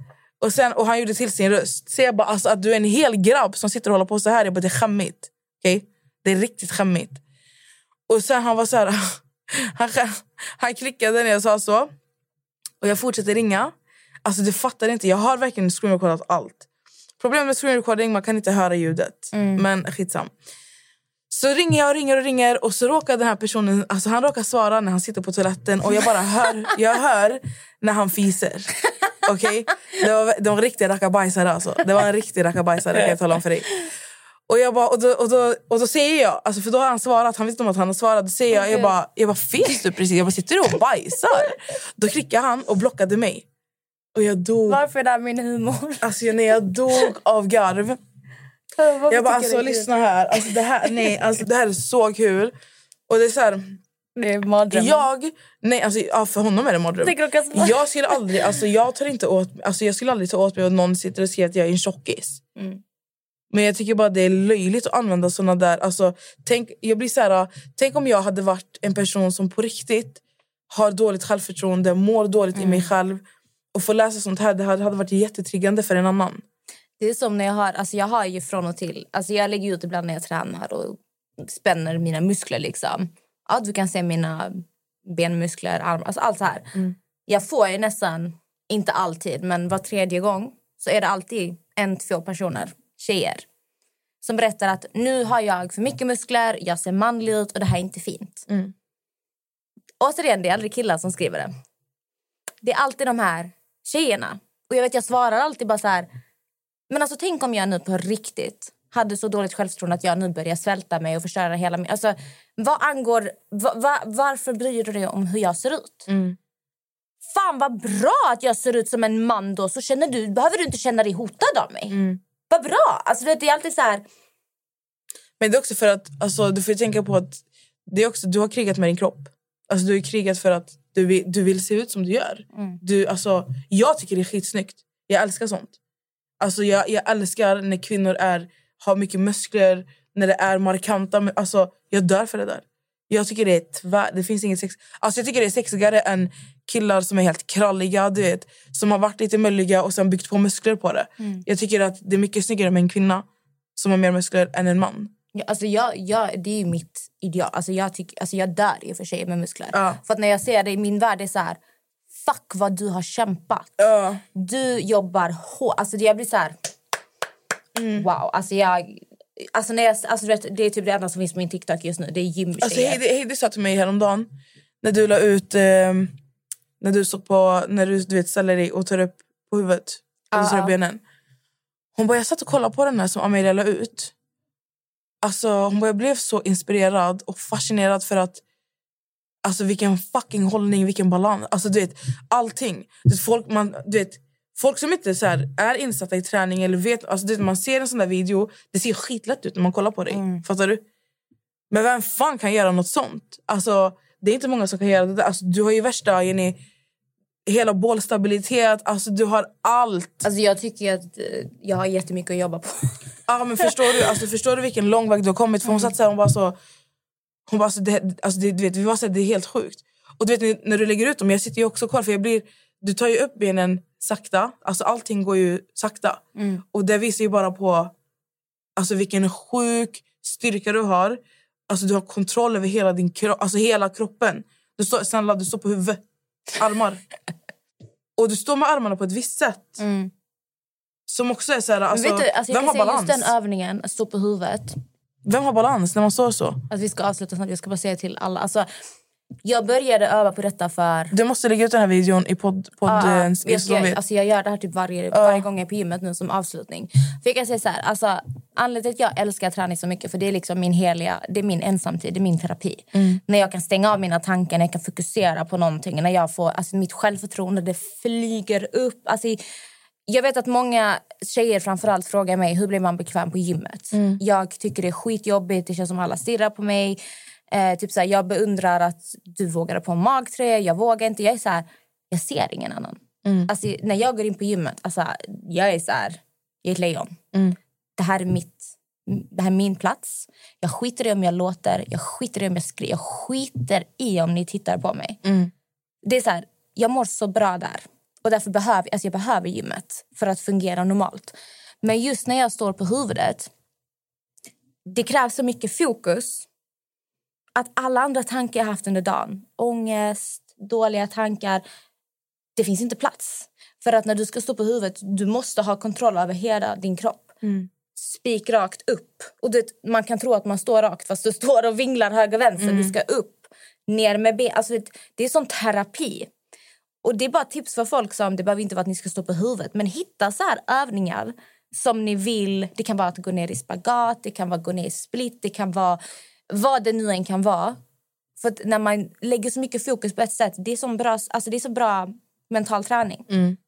Och, sen, och han gjorde till sin röst. Så jag bara, alltså, att du är en hel grabb som sitter och håller på så här. Jag bara, det är skämmigt. Okay? Det är riktigt skämmigt. Och sen han var så här... Han, han klickade när jag sa så. Och jag fortsätter ringa. Alltså du fattar inte. Jag har verkligen screenrecordat allt. Problemet med screenrecording man kan inte höra ljudet. Men skitsam. Så ringer jag och ringer och ringer och så råkar den här personen alltså han råkar svara när han sitter på toaletten och jag bara hör, jag hör när han fiser. Okej? Det var, de var riktiga rackabajsare alltså. Det var en riktig rackabajsare kan jag tala om för dig. Och, jag bara, och, då, och, då, och då säger jag, alltså för då har han svarat, han vet inte om att han har svarat. Då säger jag, jag bara, jag bara fes du precis? Jag bara, sitter du och bajsar? Då klickade han och blockade mig. Och jag dog. Varför är det här min humor? Alltså jag, nej, jag dog av garv. Jag bara, alltså lyssna här. Alltså, det här. Nej, alltså, det här är så kul. Och det är så här, Det är mardrömmen. jag, nej, alltså, ja, för honom är det mardröm. Jag skulle aldrig, alltså, jag tar inte åt, alltså, jag skulle aldrig ta åt mig att någon sitter och säger att jag är en tjockis. Mm. Men jag tycker bara det är löjligt att använda såna där... Alltså, tänk, jag blir så här, tänk om jag hade varit en person som på riktigt har dåligt självförtroende, mår dåligt i Mm. mig själv och får läsa sånt här. Det hade, hade varit jättetriggande för en annan. Det är som när jag har, alltså jag har ju från och till, alltså jag lägger ut ibland när jag tränar och spänner mina muskler liksom. Ja, du kan se mina benmuskler, armar, alltså allt så här. Jag får ju nästan, inte alltid, men var tredje gång så är det alltid en, två personer, tjejer som berättar att nu har jag för mycket muskler, jag ser manlig ut och det här är inte fint. Mm. Återigen, det är aldrig killar som skriver det. Det är alltid de här tjejerna. Och jag vet, jag svarar alltid bara så här. Men alltså tänk om jag nu på riktigt hade så dåligt självförtroende att jag nu börjar svälta mig och förstöra hela min... Alltså, vad angår... Va, va, varför bryr du dig om hur jag ser ut? Fan vad bra att jag ser ut som en man då så känner du, behöver du inte känna dig hotad av mig. Vad bra! Alltså, det är alltid så här... Men det är också för att alltså, du får tänka på att det är också, du har krigat med din kropp. Alltså, du har krigat för att du vill, du vill se ut som du gör. Du, alltså, jag tycker det är skitsnyggt. Jag älskar sånt. Alltså, jag, jag älskar när kvinnor är, har mycket muskler, när det är markanta. men Alltså, jag dör för det där. Jag tycker det är tvär, det finns inget sex. Alltså jag tycker det är sexigare än killar som är helt kralliga, du vet, som har varit lite mölliga och sen byggt på muskler på det. Mm. Jag tycker att det är mycket snyggare med en kvinna som har mer muskler än en man. Ja, Alltså jag, jag, det är mitt ideal. Alltså jag, tycker, alltså jag dör i och för sig med muskler. Ja. För att när jag ser det i min värld är så här... Fuck vad du har kämpat. Ja. Du jobbar hårt. Alltså jag blir så här... Mm. Wow. Alltså jag... Alltså när jag, alltså vet, det är typ det enda som finns på min TikTok just nu. Det är gymtjejer. Alltså Heidi, Heidi sa till mig häromdagen när du la ut eh, när du står på när du, du vet, ställer dig och tar upp på huvudet och ja. upp benen. Hon bara jag satt och kollade på den här som Amelia la ut. Alltså hon bara jag blev så inspirerad och fascinerad för att alltså vilken fucking hållning, vilken balans. Alltså du vet allting. Du vet, folk, man, du vet, folk som inte så här, är insatta i träning eller vet, alltså du vet, man ser en sån där video, det ser skitlätt ut när man kollar på dig. Fattar du? Men vem fan kan göra något sånt? Alltså, det är inte många som kan göra det. Alltså, du har ju värsta Jenny, hela bålstabilitet. Alltså, du har allt. Alltså jag tycker att eh, jag har jättemycket att jobba på. Ja, men förstår, du, alltså, förstår du vilken lång väg du har kommit? För hon satt så här, hon bara så... Hon bara så det, alltså, det, du vet, vi var så här, det är helt sjukt. Och du vet när- du lägger ut dem, jag sitter ju också kvar för jag blir... Du tar ju upp benen sakta. Alltså allting går ju sakta. Och det visar ju bara på alltså, vilken sjuk styrka du har. Alltså du har kontroll över hela din kropp, alltså hela kroppen. Du står, snälla, du står på huvudet. Armar. Och du står med armarna på ett visst sätt. Som också är så här, alltså, Men vet du, alltså vem har balans? just den övningen, att stå på huvudet. Vem har balans när man står så? Att vi ska avsluta snart. Jag ska bara säga till alla. Alltså, jag började öva på detta för... Du måste lägga ut den här videon i podd, podden. jag, ska, alltså jag gör det här typ varje, varje gång jag är på gymmet nu som avslutning. För jag kan säga så här, alltså, anledningen till att jag älskar träning så mycket för det är liksom min heliga, det är min ensamtid, det är min terapi. När jag kan stänga av mina tankar, när jag kan fokusera på någonting, när jag får, alltså mitt självförtroende det flyger upp. Alltså, jag vet att många tjejer framförallt frågar mig hur blir man bekväm på gymmet. Jag tycker det är skitjobbigt, det känns som alla stirrar på mig. Eh, typ så här, jag beundrar att du vågar på en magtröja, jag vågar inte. Jag är så här, jag ser ingen annan. Alltså, när jag går in på gymmet, alltså, jag är så här, jag är ett lejon. Det här är mitt, det här är min plats. Jag skiter i om jag låter, jag skiter i om jag skriker, jag skiter i om ni tittar på mig. Det är så här, jag mår så bra där. Och därför behöver alltså jag behöver gymmet för att fungera normalt. Men just när jag står på huvudet, det krävs så mycket fokus att alla andra tankar jag haft under dagen, ångest, dåliga tankar, det finns inte plats. För att när du ska stå på huvudet, du måste ha kontroll över hela din kropp. Spikrakt upp. Och det, man kan tro att man står rakt fast du står och vinglar höger vänster. Du ska upp, ner med ben. Alltså, det, det är sån terapi. Och det är bara tips för folk som, det behöver inte vara att ni ska stå på huvudet, men hitta så här övningar som ni vill. Det kan vara att gå ner i spagat, det kan vara att gå ner i split, det kan vara vad det nu än kan vara. För att när man lägger så mycket fokus på ett sätt, det är så bra, alltså det är så bra mental träning.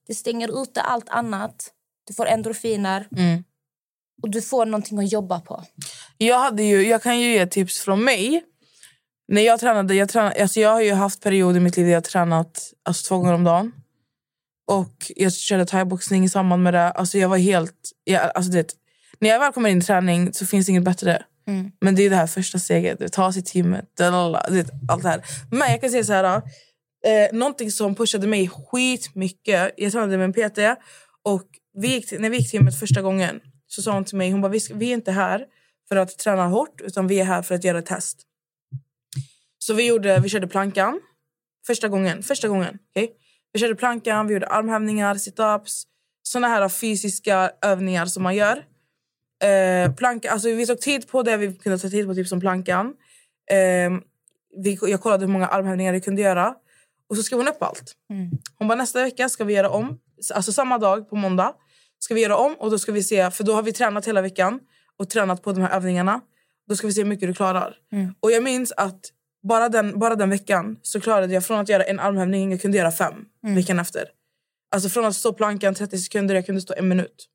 Det stänger ute allt annat. Du får endorfiner. Och du får någonting att jobba på. Jag, hade ju, jag kan ju ge tips från mig. När jag tränade, jag, tränade alltså jag har ju haft perioder i mitt liv där jag har tränat alltså, två gånger om dagen. Och jag körde thaiboxning i samband med det. Alltså jag var helt... Jag, alltså det, när jag väl kommer in i träning så finns det inget bättre. Men det är det här första steget. Du tar sig till gymmet. Allt det här. Men jag kan säga så här. Eh, någonting som pushade mig skitmycket. Jag tränade med en PT. Och vi gick när vi gick till gymmet första gången så sa hon till mig hon bara, vi, vi är inte här för att träna hårt utan vi är här för att göra ett test. Så vi, gjorde, vi körde plankan första gången. Första gången okay? Vi körde plankan, vi gjorde armhävningar, sit-ups. Såna här fysiska övningar som man gör. Eh, planka, alltså vi tog tid på det vi kunde ta tid på, typ som plankan. Eh, vi, jag kollade hur många armhävningar vi kunde göra. Och så skrev hon upp allt. Hon bara nästa vecka ska vi göra om. Alltså samma dag på måndag ska vi göra om och då ska vi se, för då har vi tränat hela veckan och tränat på de här övningarna. Då ska vi se hur mycket du klarar. Och jag minns att bara den, bara den veckan så klarade jag från att göra en armhävning, jag kunde göra fem veckan efter. Alltså från att stå plankan 30 sekunder, jag kunde stå en minut.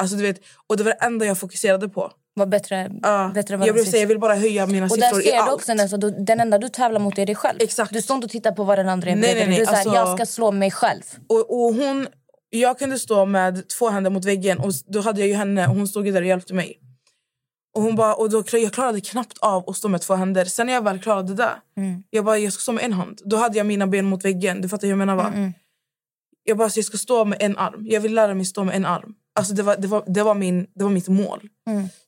Alltså du vet, och det var det enda jag fokuserade på. Var bättre, Ja, bättre jag, vill säga, jag vill bara höja mina Och siffror i allt. också nästan, du- den enda du tävlar mot är dig själv. Exakt. Du står inte och tittar på vad den andra är Nej, nej, nej, Du är alltså- jag ska slå mig själv. Och, och hon, jag kunde stå med två händer mot väggen och då hade jag ju henne och hon stod där och hjälpte mig. Och hon bara, och då, jag klarade knappt av att stå med två händer. Sen när jag väl klarade det, jag bara, jag ska stå med en hand. Då hade jag mina ben mot väggen. Du fattar hur jag menar va? Jag bara, jag ska stå med en arm. Jag vill lära mig stå med en arm. Alltså det, var, det, var, det, var min, det var mitt mål.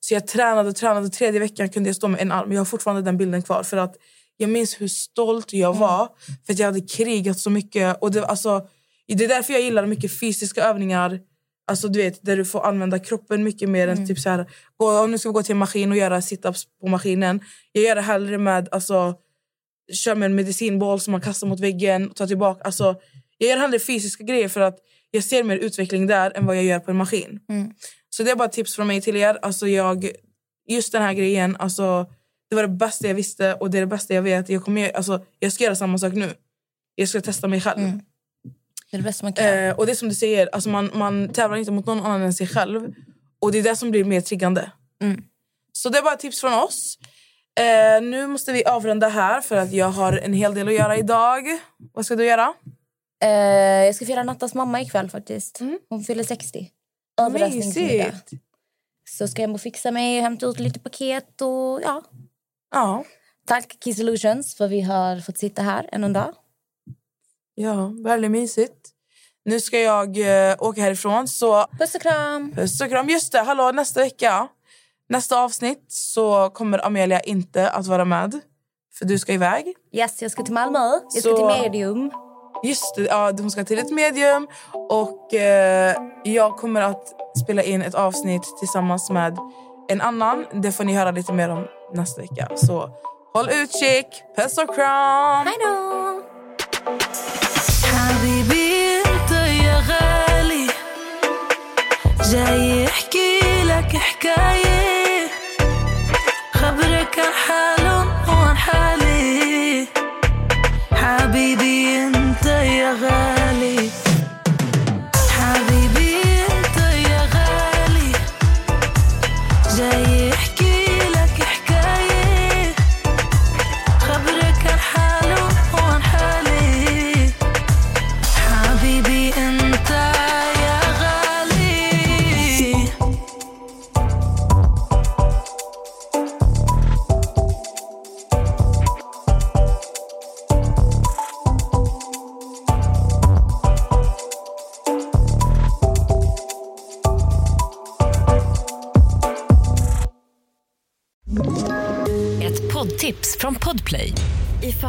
Så jag tränade och tränade. Tredje veckan kunde jag stå med en arm. Jag har fortfarande den bilden kvar. För att Jag minns hur stolt jag var. För att jag hade krigat så mycket. Och det, alltså, det är därför jag gillar mycket fysiska övningar. Alltså du vet, där du får använda kroppen mycket mer än typ så här, gå, om nu ska gå till en maskin och göra situps på maskinen. Jag gör det hellre med, alltså, kör med en medicinboll som man kastar mot väggen och tar tillbaka. Alltså, jag gör hellre fysiska grejer för att jag ser mer utveckling där än vad jag gör på en maskin. Så det är bara tips från mig till er. Alltså jag, just den här grejen, alltså, det var det bästa jag visste och det är det bästa jag vet. Jag, kommer, alltså, jag ska göra samma sak nu. Jag ska testa mig själv. Det är det bästa man kan. Eh, och det är som du säger, alltså man, man tävlar inte mot någon annan än sig själv. Och det är det som blir mer triggande. Så det är bara tips från oss. Eh, nu måste vi avrunda här för att jag har en hel del att göra idag. Vad ska du göra? Eh, jag ska fira Nattas mamma ikväll faktiskt. Hon fyller 60. Överraskningsmiddag. Mysigt. Så ska jag hem och fixa mig hämta ut lite paket och ja. Ja. Tack Key Solutions för vi har fått sitta här en dag. Ja, väldigt mysigt. Nu ska jag eh, åka härifrån. Så Puss och kram! Puss och kram. Just det, hallå, nästa vecka. Nästa avsnitt så kommer Amelia inte att vara med. För du ska iväg. Yes, jag ska till Malmö. Jag ska Så- till Medium. Just det, ja, hon ska till ett medium. Och eh, jag kommer att spela in ett avsnitt tillsammans med en annan. Det får ni höra lite mer om nästa vecka. Så håll utkik. Puss och kram! Hej då! حبيبي أنت يا غالي. حكاية.